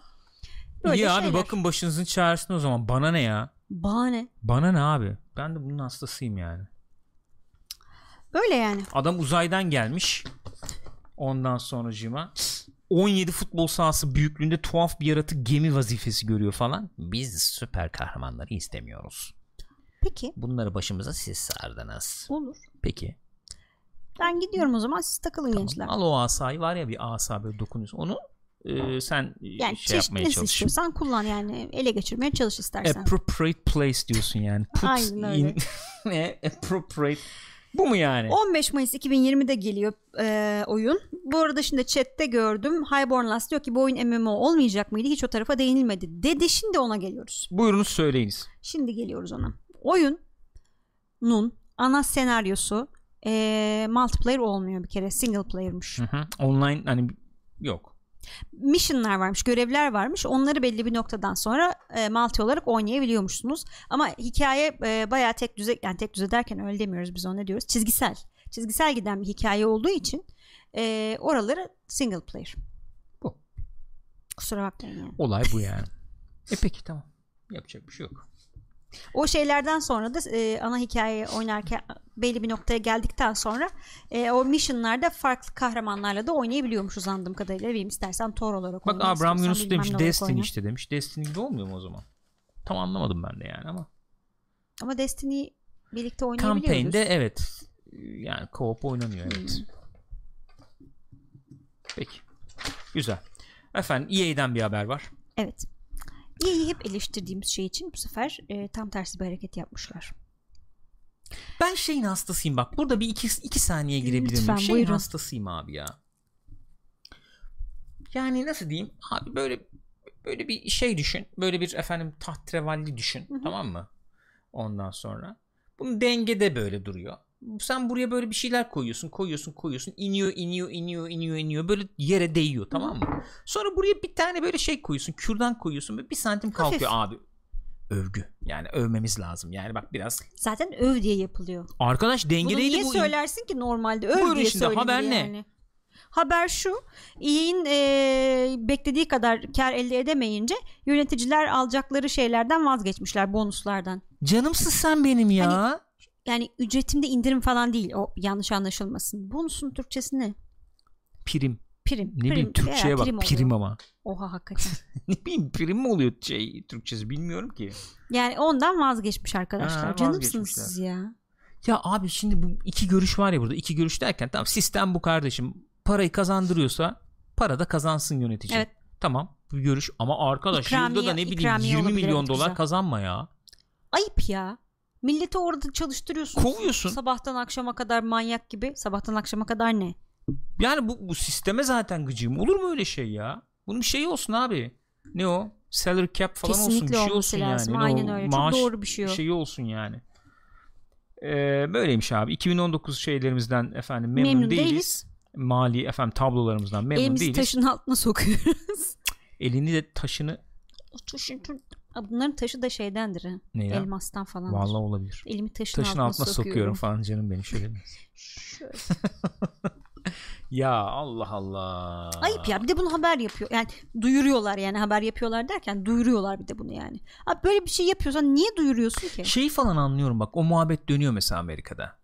Böyle
iyi abi
şeyler.
bakın başınızın çaresine o zaman. Bana ne ya?
Bahane.
Bana ne abi? Ben de bunun hastasıyım yani.
Böyle yani.
Adam uzaydan gelmiş. Ondan sonracığıma 17 futbol sahası büyüklüğünde tuhaf bir yaratık gemi vazifesi görüyor falan. Biz süper kahramanları istemiyoruz.
Peki.
Bunları başımıza siz sardınız.
Olur.
Peki.
Ben gidiyorum o zaman siz takılın
Tamam.
gençler.
Al o asayı var ya bir asa böyle dokunuyorsun. Onu e, sen
Yani
şey
çeşit
yapmaya
nasıl
çalış.
istiyorsan kullan yani ele geçirmeye çalış istersen.
Appropriate place diyorsun yani. Put
Aynen öyle.
in ne? appropriate. Bu mu yani?
15 Mayıs 2020'de geliyor e, oyun. Bu arada şimdi chatte gördüm. Highborn Last diyor ki bu oyun MMO olmayacak mıydı? Hiç o tarafa değinilmedi. Dedi şimdi ona geliyoruz.
Buyurunuz söyleyiniz.
Şimdi geliyoruz ona. Oyunun ana senaryosu e, multiplayer olmuyor bir kere. Single player'mış.
Hı hı. Online hani yok.
Missionlar varmış, görevler varmış. Onları belli bir noktadan sonra e, multi olarak oynayabiliyormuşsunuz. Ama hikaye e, bayağı tek düze yani tek düze derken öyle demiyoruz biz ona ne diyoruz? Çizgisel. Çizgisel giden bir hikaye olduğu için e, oraları single player.
Bu.
Kusura bakmayın yani.
Olay bu yani. e peki tamam. Yapacak bir şey yok.
O şeylerden sonra da e, ana hikaye oynarken belli bir noktaya geldikten sonra e, o missionlarda farklı kahramanlarla da oynayabiliyormuşuz anladığım kadarıyla. Bileyim istersen Thor olarak
Bak Abraham Yunus demiş Destiny
oyna.
işte demiş. Destiny gibi olmuyor mu o zaman? Tam anlamadım ben de yani ama.
Ama Destiny birlikte oynayabiliyoruz.
Campaign'de evet. Yani co-op oynanıyor evet.
Hmm.
Peki. Güzel. Efendim EA'den bir haber var.
Evet. İyi hep eleştirdiğimiz şey için bu sefer e, tam tersi bir hareket yapmışlar.
Ben şeyin hastasıyım bak. Burada bir iki, iki saniye girebilir miyim? Şeyin
buyurun.
hastasıyım abi ya. Yani nasıl diyeyim? Abi böyle böyle bir şey düşün. Böyle bir efendim tahtrevalli düşün.
Hı hı.
Tamam mı? Ondan sonra. Bunun dengede böyle duruyor. Sen buraya böyle bir şeyler koyuyorsun, koyuyorsun, koyuyorsun. iniyor, iniyor, iniyor, iniyor, iniyor. Böyle yere değiyor tamam mı? Sonra buraya bir tane böyle şey koyuyorsun. Kürdan koyuyorsun. Böyle bir santim kalkıyor abi. Övgü. Yani övmemiz lazım. Yani bak biraz.
Zaten öv diye yapılıyor.
Arkadaş
Bunu
dengeleydi
niye
bu.
söylersin ki normalde öv
Buyurun
diye söylenir
haber ne?
yani. Haber şu EA'in e, beklediği kadar kar elde edemeyince yöneticiler alacakları şeylerden vazgeçmişler bonuslardan.
Canımsın sen benim ya.
Hani Yani ücretimde indirim falan değil o yanlış anlaşılmasın. Bonusun Türkçesi ne?
prim.
Prim.
Ne bileyim
Prim
Türkçeye
veya
bak
prim
prim, ama.
Oha hakikaten.
ne bileyim prim mi oluyor şey Türkçesi bilmiyorum ki.
Yani ondan vazgeçmiş arkadaşlar.
Ha,
Canımsınız siz ya.
Ya abi şimdi bu iki görüş var ya burada. iki görüş derken tamam sistem bu kardeşim. Parayı kazandırıyorsa para da kazansın yönetici.
Evet.
Tamam bu görüş ama arkadaş
İkramiye-
yılda da ne bileyim
ikramiye
20
olabilir,
milyon dolar
güzel.
kazanma ya.
Ayıp ya. Milleti orada çalıştırıyorsun.
Kovuyorsun.
Sabahtan akşama kadar manyak gibi. Sabahtan akşama kadar ne?
Yani bu, bu sisteme zaten gıcığım. Olur mu öyle şey ya? Bunun bir şeyi olsun abi. Ne o? Salary cap falan olsun. Bir
Kesinlikle
şey olsun
lazım.
yani. Ne
Aynen öyle.
Maaş
Çok doğru bir şey o.
şeyi olsun yani. Ee, böyleymiş abi. 2019 şeylerimizden efendim memnun,
Memnun
değiliz.
değiliz.
Mali efendim tablolarımızdan memnun
Elimizi
değiliz.
taşın altına sokuyoruz.
Elini de taşını
O taşın, bunların taşı da şeydendir
ne ya?
Elmastan falan.
Vallahi olabilir.
Elimi taşın,
Taşın
altına,
altına sokuyorum falan canım benim şöyle.
Şöyle.
ya Allah Allah.
Ayıp ya bir de bunu haber yapıyor. Yani duyuruyorlar yani haber yapıyorlar derken duyuruyorlar bir de bunu yani. Abi böyle bir şey yapıyorsan niye duyuruyorsun ki?
Şeyi falan anlıyorum bak o muhabbet dönüyor mesela Amerika'da.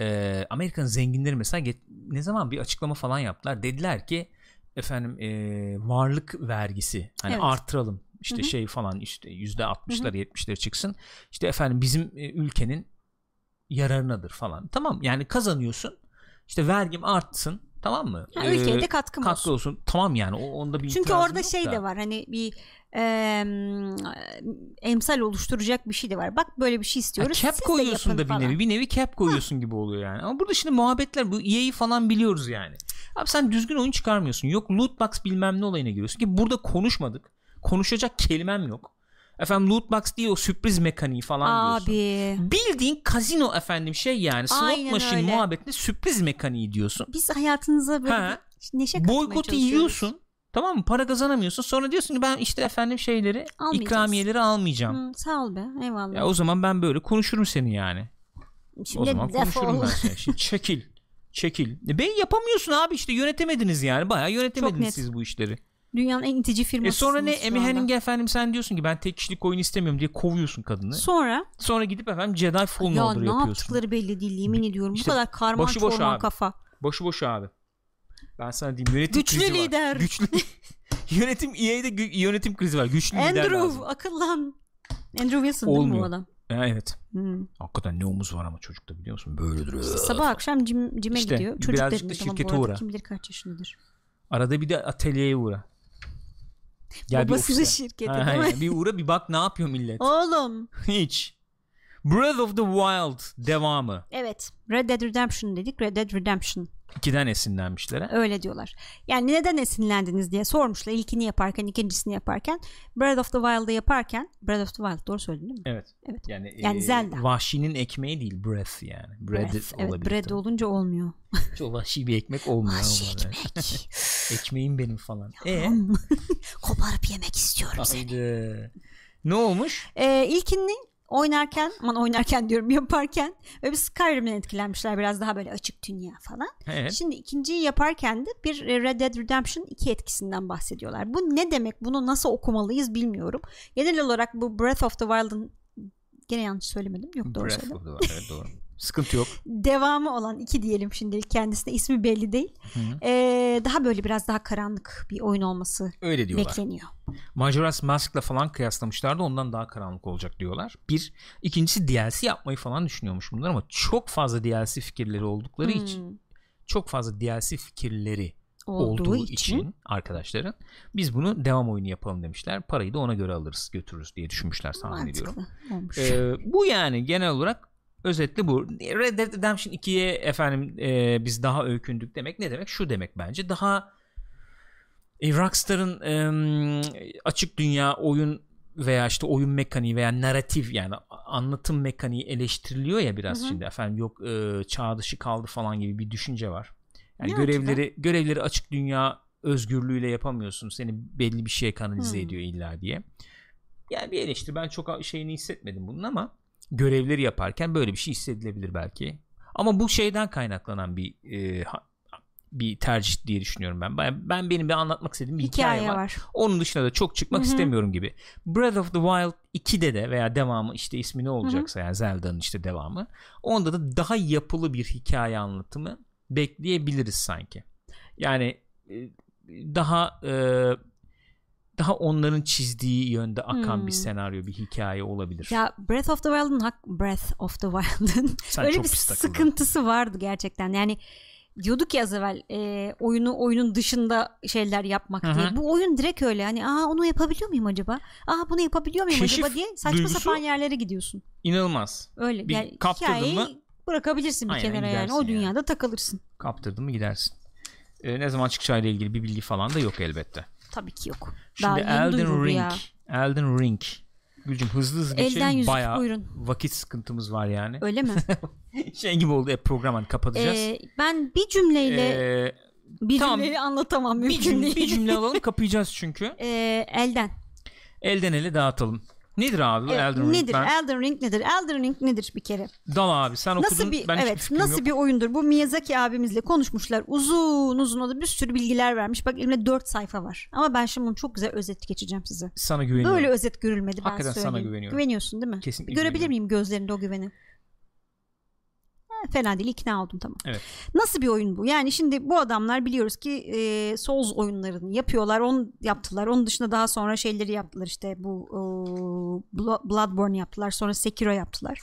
Ee, Amerika'nın zenginleri mesela get- ne zaman bir açıklama falan yaptılar. Dediler ki efendim ee, varlık vergisi hani
Evet.
artıralım işte
Hı hı.
şey falan işte yüzde altmışlar yetmişler çıksın. İşte efendim bizim e, ülkenin yararınadır falan. Tamam yani kazanıyorsun. İşte vergim artsın tamam mı?
Ha, ülkeye
Ee,
de katkım
katkı
olsun.
olsun. Tamam yani o, onda bir
Çünkü orada şey
da.
de var hani bir em, emsal oluşturacak bir şey de var. Bak böyle bir şey
Ha,
istiyoruz.
cap
siz
koyuyorsun da bir
falan.
nevi. Bir nevi cap koyuyorsun gibi oluyor yani. Ama burada şimdi muhabbetler bu EA'yi falan biliyoruz yani. Abi sen düzgün oyun çıkarmıyorsun. Yok loot box bilmem ne olayına giriyorsun ki burada konuşmadık. Konuşacak kelimem yok. Efendim loot box değil o sürpriz mekaniği falan diyorsun.
Abi
Bildiğin kazino efendim şey yani slot
Aynen
machine
öyle.
muhabbetinde sürpriz mekaniği diyorsun.
biz hayatınıza böyle
Ha.
neşe katmaya
Boykotu yiyorsun. Tamam mı? Para kazanamıyorsun. Sonra diyorsun ki ben işte efendim şeyleri ikramiyeleri almayacağım.
Hı, sağ ol be eyvallah.
Ya o zaman ben böyle konuşurum seni yani.
Şimdi
o zaman konuşurum ben seni. Şimdi çekil. Çekil. E ben yapamıyorsun abi işte yönetemediniz yani. Bayağı yönetemediniz
net.
siz bu işleri.
Dünyanın en itici
E
firması.
sonra ne Amy Henning efendim sen diyorsun ki ben tek kişilik oyun istemiyorum diye kovuyorsun kadını.
Sonra
Sonra gidip efendim Jedi Fallen
ya
Order
ne
yapıyorsun.
yaptıkları belli değil yemin ediyorum.
İşte
Bu kadar karman
boşu boş
çorman
abi.
kafa.
Boşu boş abi. Ben sana diyeyim yönetim
Güçlü
krizi
lider.
var. Güçlü Yönetim EA'de gü- yönetim krizi var. Güçlü lider
Andrew
lazım.
akıllan. Andrew Wilson değil mi
Olmuyor.
bu adam?
Ya, evet.
Hmm.
Hakikaten ne omuz var ama çocukta biliyor musun? Böyledir.
İşte sabah akşam cim, cime
İşte,
gidiyor. Çocuk
birazcık da şirkete uğra.
Kim bilir kaç yaşındadır.
Arada bir de atölyeye uğra. Gel bir
Babasının
ofise.
şirketi değil mi?
bir uğra bir bak ne yapıyor millet.
Oğlum.
Hiç. Breath of the Wild devamı.
Evet. Red Dead Redemption dedik. Red Dead Redemption.
İkiden esinlenmişler.
Öyle diyorlar. Yani neden esinlendiniz diye sormuşlar. İlkini yaparken, ikincisini yaparken. Breath of the Wild'ı yaparken. Breath of the Wild doğru söyledin değil mi?
Evet.
Evet.
Yani,
Yani
e,
Zelda.
Vahşinin ekmeği değil breath yani. Bread
Breath. Evet,
olabilir.
bread
tabii.
olunca olmuyor.
Çok vahşi bir ekmek olmuyor.
Vahşi ekmek.
Ekmeğim benim falan. E
Koparıp yemek istiyorum seni.
haydi. Ne olmuş?
Ee, ilkini oynarken, aman oynarken diyorum yaparken ve bir Skyrim'den etkilenmişler biraz daha böyle açık dünya falan.
Evet.
Şimdi ikinciyi yaparken de bir Red Dead Redemption 2 etkisinden bahsediyorlar. Bu ne demek? Bunu nasıl okumalıyız bilmiyorum. Genel olarak bu Breath of the Wild'ın gene yanlış söylemedim. Yok doğru
Breath
söyledim.
of the Wild, evet, doğru. Sıkıntı yok.
Devamı olan iki diyelim şimdilik kendisine ismi belli değil. Ee, daha böyle biraz daha karanlık bir oyun olması
Öyle diyorlar.
bekleniyor.
Majora's Mask'la falan kıyaslamışlardı ondan daha karanlık olacak diyorlar. Bir. ikincisi DLC yapmayı falan düşünüyormuş bunlar ama çok fazla DLC fikirleri oldukları
Hmm.
için çok fazla DLC fikirleri
Olduğu,
olduğu,
için,
için, arkadaşların biz bunu devam oyunu yapalım demişler. Parayı da ona göre alırız götürürüz diye düşünmüşler
olmuş.
Ee, bu yani genel olarak özetle bu. Red Dead Redemption 2'ye efendim e, biz daha öykündük demek ne demek? Şu demek bence daha e, Rockstar'ın e, açık dünya oyun veya işte oyun mekaniği veya narratif yani anlatım mekaniği eleştiriliyor ya biraz
Hı hı.
şimdi efendim yok e, çağ dışı kaldı falan gibi bir düşünce var. Yani
Ne
görevleri görevleri açık dünya özgürlüğüyle yapamıyorsun. Seni belli bir şeye kanalize
Hmm.
ediyor illa diye. Yani bir eleştiri ben çok şeyini hissetmedim bunun ama görevleri yaparken böyle bir şey hissedilebilir belki. Ama bu şeyden kaynaklanan bir e, bir tercih diye düşünüyorum ben. Ben, ben benim bir anlatmak istediğim bir hikaye,
Hikaye
var.
var.
Onun dışında da çok çıkmak
Hı hı.
istemiyorum gibi. Breath of the Wild 2'de de veya devamı işte ismi ne olacaksa yani Zelda'nın işte devamı. Onda da daha yapılı bir hikaye anlatımı bekleyebiliriz sanki. Yani e, daha e, daha onların çizdiği yönde akan
Hmm.
bir senaryo, bir hikaye olabilir.
Ya Breath of the Wild'ın hak Breath of the Wild'ın öyle bir sıkıntısı vardı gerçekten. Yani diyorduk ya az evvel e, oyunu oyunun dışında şeyler yapmak
Hı hı.
diye. Bu oyun direkt öyle. Hani aa onu yapabiliyor muyum acaba? Aa bunu yapabiliyor muyum
Keşif
acaba diye saçma sapan yerlere gidiyorsun.
İnanılmaz.
Öyle.
Bir
yani
kaptırdın mı-
bırakabilirsin bir
Aynen,
kenara yani. O
yani.
dünyada takılırsın.
Kaptırdın mı gidersin. E, ne zaman çıkacağıyla ilgili bir bilgi falan da yok elbette.
Tabii ki yok.
Şimdi
Daha
Elden Ring.
ya.
Elden Ring. Gülcüm hızlı hızlı geçelim. Bayağı
buyurun.
vakit sıkıntımız var yani.
Öyle mi?
şey gibi oldu. E, program hani kapatacağız.
Ee, ben bir cümleyle
Ee,
bir
tamam.
cümleyi anlatamam
bir,
mümkün
cümle,
değil.
bir cümle alalım kapayacağız çünkü.
Ee, elden.
Elden ele dağıtalım. Nedir abi
Ee,
Elden Ring?
nedir?
Ben,
Elden Ring nedir? Elden Ring nedir bir kere?
dal abi sen okudun.
Nasıl bir
ben
evet nasıl
yok.
bir oyundur? Bu Miyazaki abimizle konuşmuşlar. Uzun uzun o da bir sürü bilgiler vermiş. Bak elimde 4 sayfa var. Ama ben şimdi bunu çok güzel özet geçeceğim size.
Sana güveniyorum.
Böyle özet görülmedi ben
Hakikaten sana
söyleyeyim.
güveniyorum.
Güveniyorsun değil mi?
Kesinlikle
Görebilir miyim gözlerinde o güveni? Fena değil ikna oldum tamam.
Evet.
Nasıl bir oyun bu? Yani şimdi bu adamlar biliyoruz ki e, Souls oyunlarını yapıyorlar. Onu yaptılar. Onun dışında daha sonra şeyleri yaptılar işte bu e, Blo- Bloodborne yaptılar. Sonra Sekiro yaptılar.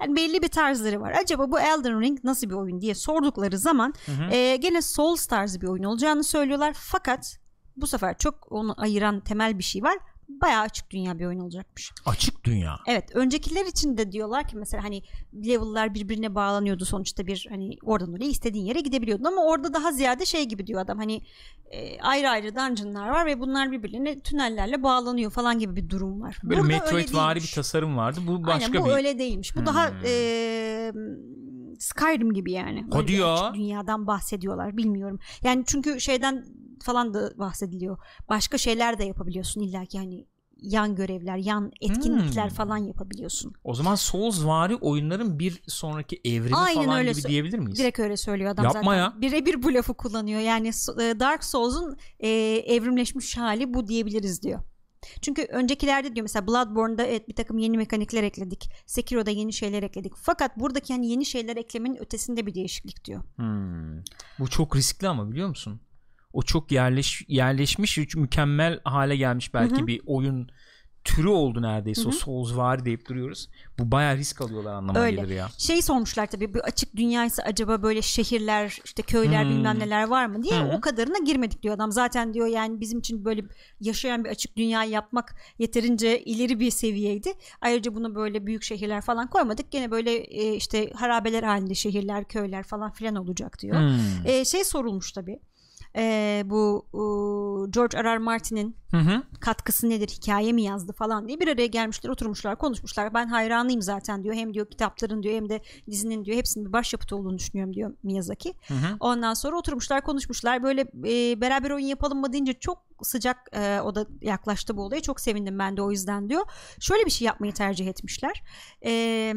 Yani belli bir tarzları var. Acaba bu Elden Ring nasıl bir oyun diye sordukları zaman
Hı hı.
e, gene Souls tarzı bir oyun olacağını söylüyorlar. Fakat bu sefer çok onu ayıran temel bir şey var. Bayağı açık dünya bir oyun olacakmış.
Açık dünya.
Evet öncekiler için de diyorlar ki mesela hani level'lar birbirine bağlanıyordu sonuçta bir hani oradan oraya istediğin yere gidebiliyordun ama orada daha ziyade şey gibi diyor adam hani e, ayrı ayrı dungeonlar var ve bunlar birbirine tünellerle bağlanıyor falan gibi bir durum var.
Böyle
Burada öyle
Metroid vari bir tasarım vardı. Bu başka
Aynen bu
bir
öyle değilmiş. Bu daha
Hmm.
e, Skyrim gibi yani.
Hadi ya.
açık dünyadan bahsediyorlar bilmiyorum. Yani çünkü şeyden falan da bahsediliyor. Başka şeyler de yapabiliyorsun illaki hani yan görevler, yan etkinlikler
Hmm.
falan yapabiliyorsun.
O zaman Souls vari oyunların bir sonraki evrimi
Aynen
falan
öyle
gibi diyebilir miyiz?
Direkt öyle söylüyor adam
Yapma
zaten.
ya.
Birebir bu lafı kullanıyor. Yani e, Dark Souls'un e, evrimleşmiş hali bu diyebiliriz diyor. Çünkü öncekilerde diyor mesela Bloodborne'da evet bir takım yeni mekanikler ekledik. Sekiro'da yeni şeyler ekledik. Fakat buradaki hani yeni şeyler eklemenin ötesinde bir değişiklik diyor.
Hmm. Bu çok riskli ama biliyor musun? O çok yerleş yerleşmiş mükemmel hale gelmiş belki
Hı hı.
bir oyun türü oldu neredeyse
Hı
o
hı.
Soulsvari deyip duruyoruz. Bu bayağı risk alıyorlar anlamına
Öyle.
gelir ya.
Şey sormuşlar tabii bu açık dünyaysa acaba böyle şehirler işte köyler
Hmm.
bilmem neler var mı diye
Hı.
o kadarına girmedik diyor adam. Zaten diyor yani bizim için böyle yaşayan bir açık dünya yapmak yeterince ileri bir seviyeydi. Ayrıca buna böyle büyük şehirler falan koymadık. Gene böyle e, işte harabeler halinde şehirler köyler falan filan olacak diyor.
Hmm.
E, şey sorulmuş tabii. E, bu e, George R. R. Martin'in
Hı hı.
katkısı nedir hikaye mi yazdı falan diye bir araya gelmişler oturmuşlar konuşmuşlar ben hayranıyım zaten diyor hem diyor kitapların diyor hem de dizinin diyor hepsinin bir başyapıt olduğunu düşünüyorum diyor Miyazaki
Hı hı.
ondan sonra oturmuşlar konuşmuşlar böyle e, beraber oyun yapalım mı deyince çok sıcak e, o da yaklaştı bu olaya çok sevindim ben de o yüzden diyor şöyle bir şey yapmayı tercih etmişler eee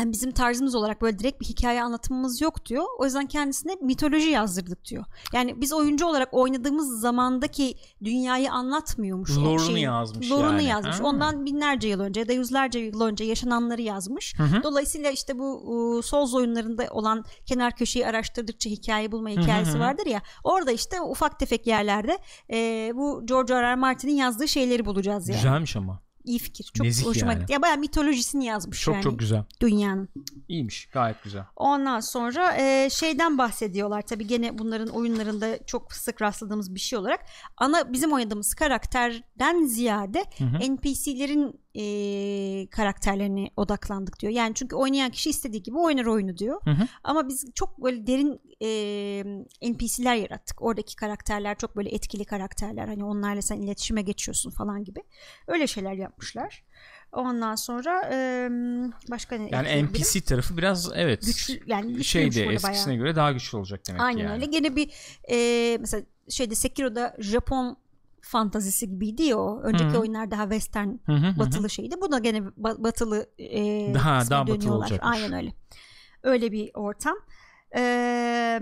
yani bizim tarzımız olarak böyle direkt bir hikaye anlatımımız yok diyor. O yüzden kendisine mitoloji yazdırdık diyor. Yani biz oyuncu olarak oynadığımız zamandaki dünyayı anlatmıyormuş.
Lore'unu
şeyin.
yazmış
Lore'unu
yani.
yazmış.
Ha.
Ondan binlerce yıl önce ya da yüzlerce yıl önce yaşananları yazmış.
Hı hı.
Dolayısıyla işte bu uh, Souls oyunlarında olan kenar köşeyi araştırdıkça hikaye bulma
hı
hikayesi
hı.
vardır ya. orada işte ufak tefek yerlerde e, bu George R. R. Martin'in yazdığı şeyleri bulacağız yani.
Güzelmiş ama.
İyi fikir. Çok
Nezih
hoşuma
yani.
gitti. Ya bayağı mitolojisini yazmış
Çok
yani
çok güzel.
dünyanın.
İyiymiş. Gayet güzel.
Ondan sonra e, şeyden bahsediyorlar tabii gene bunların oyunlarında çok sık rastladığımız bir şey olarak ana bizim oynadığımız karakterden ziyade
Hı hı.
NPC'lerin e, karakterlerine odaklandık diyor. Yani çünkü oynayan kişi istediği gibi oynar oyunu diyor.
Hı hı.
Ama biz çok böyle derin e, NPC'ler yarattık. Oradaki karakterler çok böyle etkili karakterler. Hani onlarla sen iletişime geçiyorsun falan gibi. Öyle şeyler yapmışlar. Ondan sonra e, başka ne
Yani? NPC tarafı biraz evet
güçlü yani
şeyde eskisine
bayağı.
göre daha güçlü olacak demek
Aynen
yani.
öyle. Gene bir e, mesela şeyde Sekiro'da Japon fantazisi gibiydi ya o. Önceki
Hı.
oyunlar daha western
Hı hı hı hı.
batılı şeydi. Bu da gene ba- batılı e,
Daha- daha batılı
dönüyorlar.
olacakmış.
Aynen öyle. Öyle bir ortam. Eee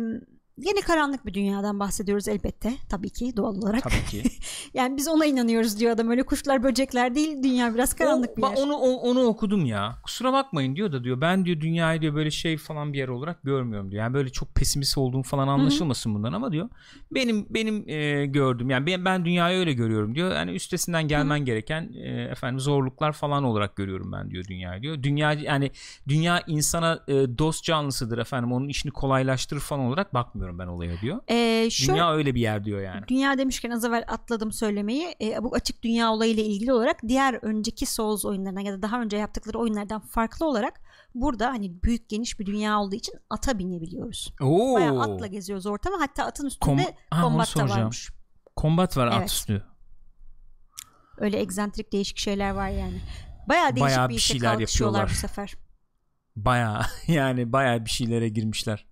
Yine karanlık bir dünyadan bahsediyoruz elbette tabii ki doğal olarak.
Tabii ki.
Yani biz ona inanıyoruz diyor adam öyle kuşlar böcekler değil dünya biraz karanlık
O-
bir yer.
Onu, o- onu okudum ya. Kusura bakmayın diyor da diyor ben diyor dünyayı diyor böyle şey falan bir yer olarak görmüyorum diyor. Yani böyle çok pesimist olduğum falan anlaşılmasın bundan ama diyor. Benim benim e, gördüğüm yani ben, ben dünyayı öyle görüyorum diyor. Yani üstesinden gelmen gereken e, efendim zorluklar falan olarak görüyorum ben diyor dünyayı diyor. Dünya yani dünya insana e, dost canlısıdır efendim. Onun işini kolaylaştırır falan olarak bakmıyorum ben olaya diyor.
Ee, şöyle,
Dünya öyle bir yer diyor yani.
Dünya demişken az evvel atladım söylemeyi. E, bu açık dünya olayıyla ilgili olarak diğer önceki Souls oyunlarından ya da daha önce yaptıkları oyunlardan farklı olarak burada hani büyük geniş bir dünya olduğu için ata binebiliyoruz.
Oo.
Bayağı atla geziyoruz ortamı. Hatta atın üstünde
Kom-
kombat da varmış.
Kombat var at
Evet.
üstü.
Öyle egzantrik değişik şeyler var yani. Bayağı değişik
Bayağı
bir
bir şeyler
kalkışıyorlar bu
yapıyorlar.
sefer.
Baya yani baya bir şeylere girmişler.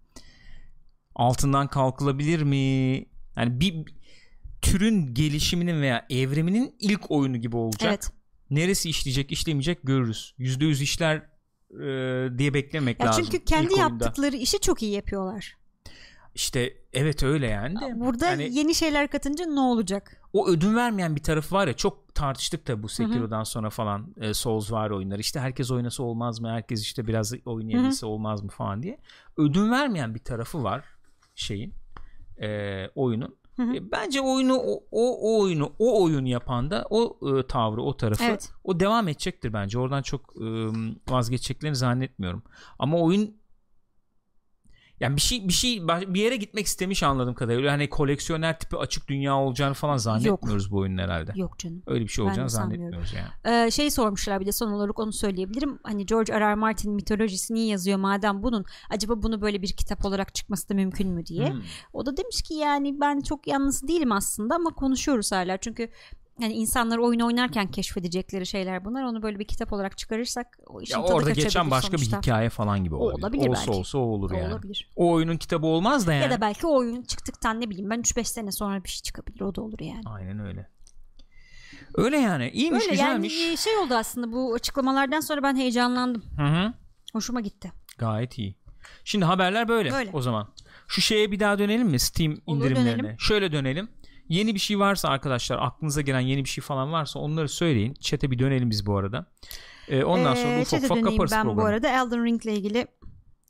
Altından kalkılabilir mi? Yani bir türün gelişiminin veya evriminin ilk oyunu gibi olacak.
Evet.
Neresi işleyecek, işlemeyecek görürüz. Yüzde yüz işler e, diye beklemek
Ya
lazım.
çünkü kendi
ilk oyunda.
yaptıkları işi çok iyi yapıyorlar.
İşte evet öyle yani de.
Burada
yani
yeni şeyler katınca ne olacak?
o ödün vermeyen bir tarafı var ya çok tartıştık da bu Sekiro'dan sonra falan e, Souls var oyunlar. İşte herkes oynasa olmaz mı? Herkes işte biraz oynayabilse olmaz mı falan diye. Ödün vermeyen bir tarafı var şeyin e, oyunun.
Hı hı.
E, Bence oyunu o, o, o oyunu o oyun yapan da o e, tavrı o tarafı
Evet.
o devam edecektir bence. Oradan çok e, vazgeçeceklerini zannetmiyorum. Ama oyun yani bir şey bir şey bir yere gitmek istemiş anladığım kadarıyla. Hani koleksiyoner tipi açık dünya olacağını falan zannetmiyoruz bu oyunun herhalde.
Yok canım.
Öyle bir şey olacağını zannetmiyoruz yani.
Ee, şey sormuşlar bir de son olarak onu söyleyebilirim. Hani George R. R. Martin mitolojisini yazıyor madem bunun acaba bunu böyle bir kitap olarak çıkması da mümkün mü diye.
Hmm.
O da demiş ki yani ben çok yalnız değilim aslında ama konuşuyoruz hala. Çünkü yani insanlar oyun oynarken keşfedecekleri şeyler bunlar. Onu böyle bir kitap olarak çıkarırsak o işin
Ya
tadı
orada geçen başka
sonuçta.
bir hikaye falan gibi olabilir.
olabilir
olsa
belki.
olsa o olur
O
yani.
olabilir.
O oyunun kitabı olmaz da yani.
Ya da belki o oyun çıktıktan ne bileyim ben 3-5 sene sonra bir şey çıkabilir o da olur yani.
Aynen öyle. Öyle yani. İyiymiş,
Öyle
güzelmiş.
yani şey oldu aslında bu açıklamalardan sonra ben heyecanlandım.
Hı hı.
Hoşuma gitti.
Gayet iyi. Şimdi haberler böyle,
Böyle.
o zaman. Şu şeye bir daha dönelim mi? Steam
Olur,
indirimlerine.
dönelim.
Şöyle dönelim. Yeni bir şey varsa arkadaşlar aklınıza gelen yeni bir şey falan varsa onları söyleyin. Chat'e bir dönelim biz bu arada. Ee, ondan sonra
Ee,
ufak ufak kaparız
ben
programı.
bu arada Elden Ring ile ilgili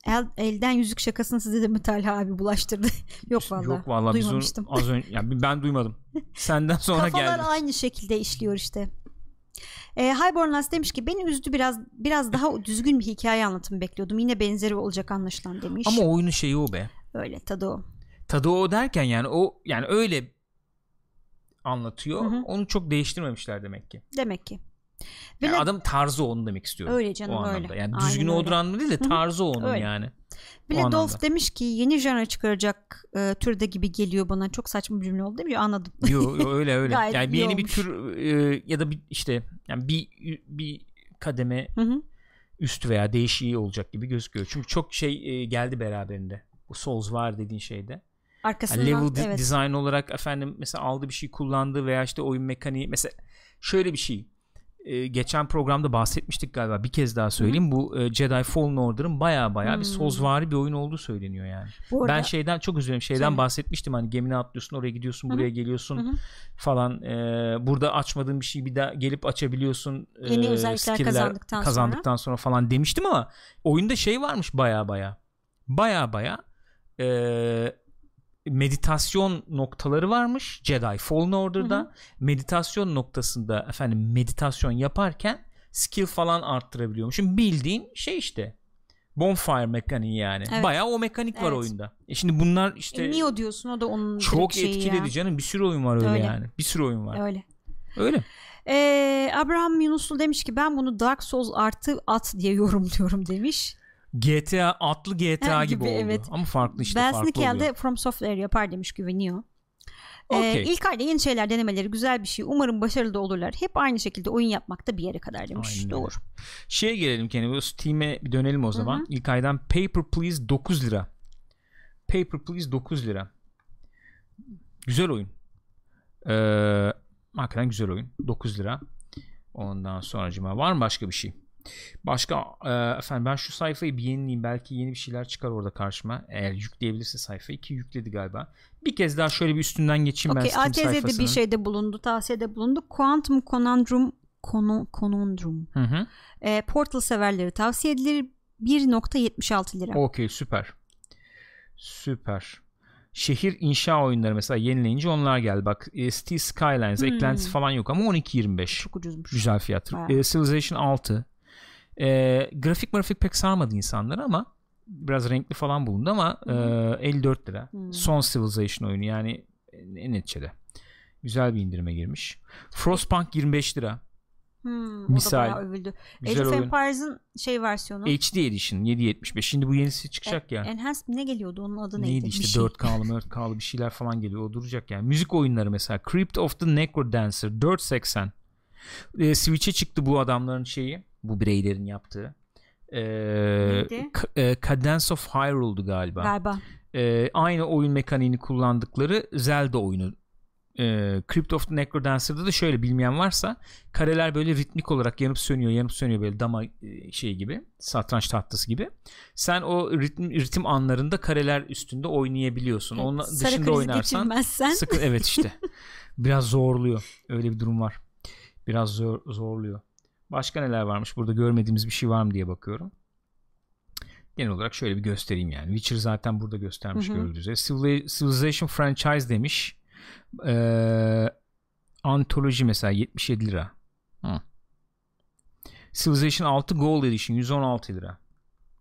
El, elden yüzük şakasını size de mi Talha abi bulaştırdı? Yok vallahi.
Yok vallahi biz onu
Duymamıştım.
az önce yani ben duymadım. Senden sonra
Kafalar
geldi.
aynı şekilde işliyor işte. E, Highborn Last demiş ki beni üzdü biraz biraz daha düzgün bir hikaye anlatımı bekliyordum. Yine benzeri olacak anlaşılan demiş.
Ama oyunun şeyi o be.
Öyle tadı o.
Tadı o derken yani o yani öyle anlatıyor.
Hı hı.
Onu çok değiştirmemişler demek ki.
Demek ki. Ve
Yani adam tarzı onu demek istiyorum.
Öyle canım,
o anlamda.
öyle.
Yani
Aynen
düzgün olduğu anlamda değil de tarzı onun
Öyle.
yani.
Bir. Dolph demiş ki yeni genre çıkaracak e, türde gibi geliyor bana. Çok saçma bir cümle oldu değil mi? Anladım.
Yo, yo, öyle öyle. Yani bir yeni bir
olmuş.
tür e, ya da bir işte yani bir bir kademe
Hı hı.
üstü veya değişiği olacak gibi gözüküyor. Çünkü çok şey e, geldi beraberinde. Bu Souls var dediğin şeyde.
Arkasından
Yani level
evet.
design olarak efendim mesela aldığı bir şey kullandığı veya işte oyun mekaniği mesela şöyle bir şey e, geçen programda bahsetmiştik galiba bir kez daha söyleyeyim bu e, Jedi Fallen Order'ın baya baya bir
Hmm.
Soulsvari bir oyun olduğu söyleniyor yani.
Arada,
Ben şeyden çok üzülüyorum. Şeyden
Söyle.
bahsetmiştim hani gemine atlıyorsun oraya gidiyorsun
Hı hı.
buraya geliyorsun
Hı hı.
falan. E, burada açmadığın bir şeyi bir daha gelip açabiliyorsun. e,
Yeni özellikler
skill'ler
kazandıktan sonra.
kazandıktan sonra. falan demiştim ama oyunda şey varmış baya baya. Baya baya e, meditasyon noktaları varmış Jedi Fallen Order'da.
Hı hı.
Meditasyon noktasında efendim meditasyon yaparken skill falan arttırabiliyormuşum. Bildiğin şey işte. Bonfire mekaniği yani.
Evet.
Bayağı o mekanik var
Evet.
oyunda. E şimdi bunlar işte
E, Neo diyorsun o da onun
çok
şeyi
etkiledi
ya.
canım. Bir sürü oyun var öyle,
Öyle.
yani. Bir sürü oyun var.
Öyle.
Öyle.
Ee, Abraham Yunuslu demiş ki ben bunu Dark Souls artı at diye yorumluyorum demiş.
GTA atlı GTA gibi,
gibi,
oldu.
evet.
Ama farklı işte
ben
farklı oluyor.
From Software yapar demiş güveniyor. Ee,
Okey.
ilk ayda yeni şeyler denemeleri güzel bir şey. Umarım başarılı da olurlar. Hep aynı şekilde oyun yapmakta bir yere kadar demiş.
Aynen.
Doğru.
Şeye gelelim. Bu Steam'e bir dönelim o zaman. İlk aydan Paper Please 9 lira. Paper Please 9 lira. Güzel oyun. Ee, hakikaten güzel oyun. 9 lira. Ondan sonra var mı başka bir şey? Başka e, efendim ben şu sayfayı bir yenileyim. Belki yeni bir şeyler çıkar orada karşıma. Eğer yükleyebilirse sayfayı ki yükledi galiba. Bir kez daha şöyle bir üstünden geçeyim ben
Okey
Steam
ATZ'de bir
sayfasının.
şeyde bulundu. Tavsiyede bulundu. Quantum Conundrum Cono- Conundrum.
Hı hı.
Ee, Portal severleri tavsiye edilir. 1.76 lira.
Okey süper. Süper. Şehir inşa oyunları mesela yenileyince onlar geldi. Bak e, City Skylines
Hmm.
eklentisi falan yok ama 12.25.
Çok ucuzmuş.
Güzel fiyat. E, Civilization 6. E, grafik grafik pek sarmadı insanları ama biraz renkli falan bulundu ama e, 54 lira.
Hmm.
Son Civilization oyunu yani en neticede. Güzel bir indirime girmiş. Frostpunk 25 lira.
Hmm,
Misal.
O da övüldü. Age of. Empires'ın şey versiyonu.
HD Edition 7.75. Şimdi bu yenisi çıkacak ya.
Enhanced ne geliyordu onun adı neydi?
Neydi
Bir
işte
şey.
4K'lı 4K'lı bir şeyler falan geliyor. O duracak yani. Müzik oyunları mesela. Crypt of the Necrodancer 4.80. Ee, Switch'e çıktı bu adamların şeyi. Bu bireylerin yaptığı. Ee,
Neydi?
E, Cadence of Hyrule'du galiba.
Galiba.
Ee, aynı oyun mekaniğini kullandıkları Zelda oyunu. Ee, Crypt of the Necrodancer'da da şöyle bilmeyen varsa kareler böyle ritmik olarak yanıp sönüyor yanıp sönüyor böyle dama e, şey gibi satranç tahtası gibi. Sen o ritim, ritim anlarında kareler üstünde oynayabiliyorsun. Onun
Sarı
dışında oynarsan sıkı evet işte. Biraz zorluyor. Öyle bir durum var. Biraz zor, zorluyor. Başka neler varmış? Burada görmediğimiz bir şey var mı diye bakıyorum. Genel olarak şöyle bir göstereyim yani. Witcher zaten burada göstermiş gördüğünüz üzere. Civili- Civilization franchise demiş. Ee, Antoloji mesela 77 lira. Hı. Civilization 6 Gold Edition 116 lira.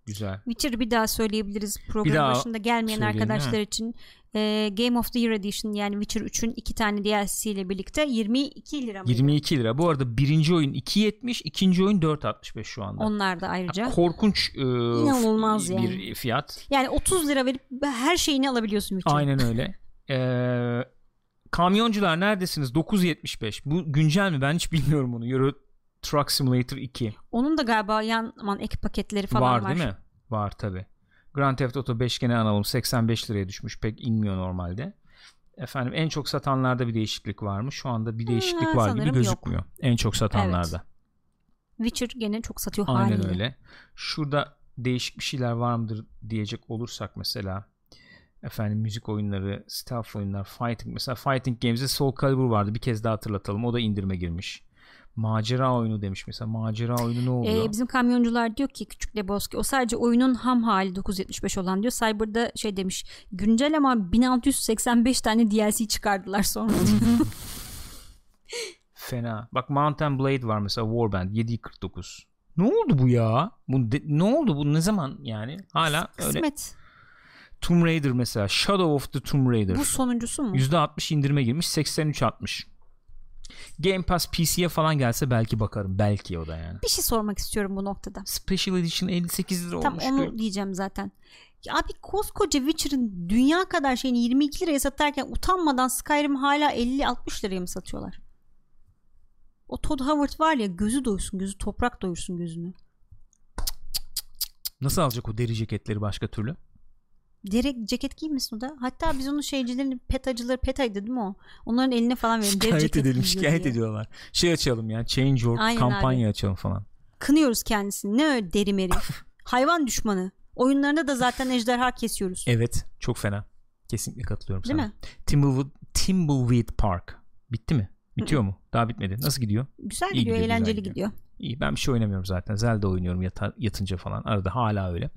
Güzel.
Witcher'ı bir daha söyleyebiliriz. Program
Bir
başında gelmeyen arkadaşlar için e, Game of the Year Edition yani Witcher 3'ün iki tane DLC ile birlikte 22 lira mıydı?
22 lira. Bu arada birinci oyun 2.70, ikinci oyun 4.65 şu anda.
Onlar da ayrıca.
Korkunç e,
İnanılmaz
bir
yani.
fiyat.
Yani 30 lira verip her şeyini alabiliyorsun Witcher'ın.
Aynen öyle. Ee, kamyoncular neredesiniz? 9.75. Bu güncel mi? Ben hiç bilmiyorum bunu. Euro Truck Simulator 2.
Onun da galiba yan aman ek paketleri falan
var,
var.
değil mi? Var tabi. Grand Theft Auto 5 gene analım 85 liraya düşmüş. Pek inmiyor normalde. Efendim en çok satanlarda bir değişiklik var mı? Şu anda bir değişiklik
Ha,
var gibi gözükmüyor. En çok satanlarda.
Witcher gene çok satıyor
Aynen
haliyle.
öyle. Şurada değişik bir şeyler var mıdır diyecek olursak mesela efendim müzik oyunları, stealth oyunlar, fighting mesela Fighting Games'de Soul Calibur vardı. Bir kez daha hatırlatalım. O da indirime girmiş. Macera oyunu demiş mesela. Macera oyunu ne oluyor?
Ee, bizim kamyoncular diyor ki Küçük Lebowski o sadece oyunun ham hali 9.75 olan diyor. Cyber'da şey demiş güncel ama 1685 tane DLC çıkardılar sonra.
Fena. Bak Mountain Blade var mesela Warband 749. Ne oldu bu ya? Bu de- ne oldu bu ne zaman yani? Hala öyle.
Kısmet.
Tomb Raider mesela Shadow of the Tomb Raider.
Bu sonuncusu mu?
%60 indirime girmiş 83.60. Game Pass PC'ye falan gelse belki bakarım. Belki o da yani.
Bir şey sormak istiyorum bu noktada.
Special Edition 58 lira
Tam
olmuş.
onu
diyor.
diyeceğim zaten. Abi koskoca Witcher'ın dünya kadar şeyini 22 liraya satarken utanmadan Skyrim hala 50-60 liraya mı satıyorlar? O Todd Howard var ya gözü doysun gözü toprak doyursun gözünü.
Nasıl alacak o deri ceketleri başka türlü?
Deri ceket giymesin o da. Hatta biz onun şeycilerin petacıları petaydı değil mi o? Onların eline falan verin. Deri
Şikayet edelim şikayet
diye.
ediyorlar. Şey açalım ya Change.org
Aynen
kampanya açalım falan.
Kınıyoruz kendisini. Ne öyle deri meri. Hayvan düşmanı. Oyunlarında da zaten ejderha kesiyoruz.
Evet çok fena. Kesinlikle katılıyorum
Değil
sana.
mi?
Timbleweed, Timbleweed Park. Bitti mi? Bitiyor mu? Daha bitmedi. Nasıl gidiyor?
Güzel
İyi
gidiyor,
gidiyor,
eğlenceli
gidiyor.
gidiyor.
İyi ben bir şey oynamıyorum zaten. Zelda oynuyorum yata- yatınca falan. Arada hala öyle.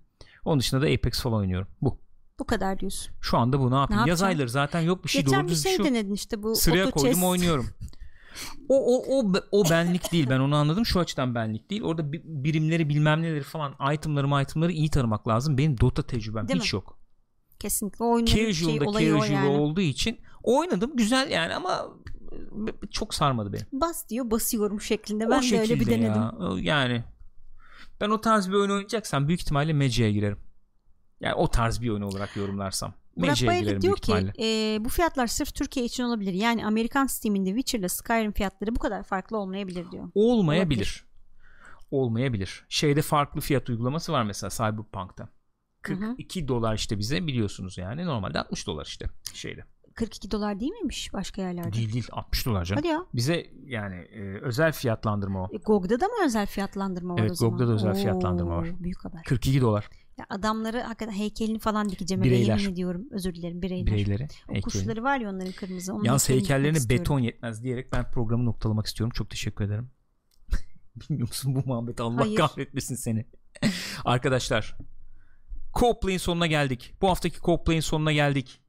Onun dışında da Apex falan oynuyorum. Bu.
Bu kadar diyorsun.
Şu anda bu ne yapayım? Yaz
yapacaksın?
ayları zaten yok bir şey
Geçen
doğru
bir şey
bir şey yok.
denedin işte bu
Sıraya
auto
koydum
chess.
oynuyorum. O, o, o, o benlik değil ben onu anladım şu açıdan benlik değil orada bi- birimleri bilmem neleri falan itemları itemları iyi tanımak lazım benim Dota tecrübem
Değil
hiç
mi?
yok
Kesinlikle o oyunların şey,
casual'da
olayı o yani.
olduğu için oynadım güzel yani ama çok sarmadı beni
Bas diyor basıyorum şeklinde.
o
Ben de öyle bir denedim.
ya. O- yani ben o tarz bir oyun oynayacaksam büyük ihtimalle Magic'e girerim yani o tarz bir oyun olarak yorumlarsam
Burak Bayırlık diyor ki e, bu fiyatlar sırf Türkiye için olabilir. Yani Amerikan Steam'inde Witcher'la Skyrim fiyatları bu kadar farklı olmayabilir diyor.
olmayabilir olmayabilir şeyde farklı fiyat uygulaması var mesela Cyberpunk'ta 42 dolar işte bize biliyorsunuz yani normalde 60 dolar işte şeyde
42 dolar değil miymiş başka yerlerde?
değil değil 60 dolar canım
Hadi ya.
bize yani e, özel fiyatlandırma o
E, GOG'da da mı özel fiyatlandırma var
Evet,
o zaman?
GOG'da da özel fiyatlandırma var.
Büyük haber.
42 dolar
Ya adamları hakikaten heykelini falan dikeceğim.
Bireyler.
Yemin ediyorum. Özür dilerim bireyler.
bireyleri
O kuşları var ya onların kırmızı. Onun
Yalnız heykellerine
istiyorum.
beton yetmez diyerek ben programı noktalamak istiyorum. Çok teşekkür ederim. Bilmiyor musun bu muhabbeti Allah
Hayır.
kahretmesin seni. Arkadaşlar Co-Play'in sonuna geldik. Bu haftaki Co-Play'in sonuna geldik.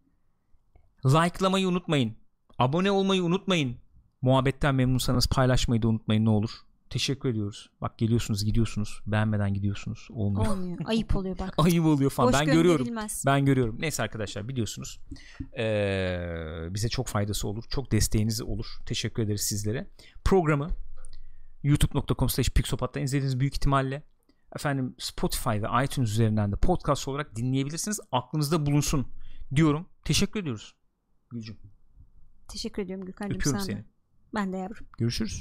Like'lamayı unutmayın. Abone olmayı unutmayın. Muhabbetten memnunsanız paylaşmayı da unutmayın ne olur. Teşekkür ediyoruz. Bak geliyorsunuz gidiyorsunuz. Beğenmeden gidiyorsunuz. Olmuyor.
Olmuyor. Ayıp oluyor bak.
Ayıp oluyor falan.
Boş
ben görüyorum. Ben görüyorum. Neyse arkadaşlar biliyorsunuz. Ee, bize çok faydası olur. Çok desteğiniz olur. Teşekkür ederiz sizlere. Programı youtube.com slash pixopat'tan izlediğiniz büyük ihtimalle efendim Spotify ve iTunes üzerinden de podcast olarak dinleyebilirsiniz. Aklınızda bulunsun diyorum. Teşekkür ediyoruz. Gülcüm.
Teşekkür ediyorum Gürkan'cığım
Öpüyorum seni.
Ben de yavrum.
Görüşürüz.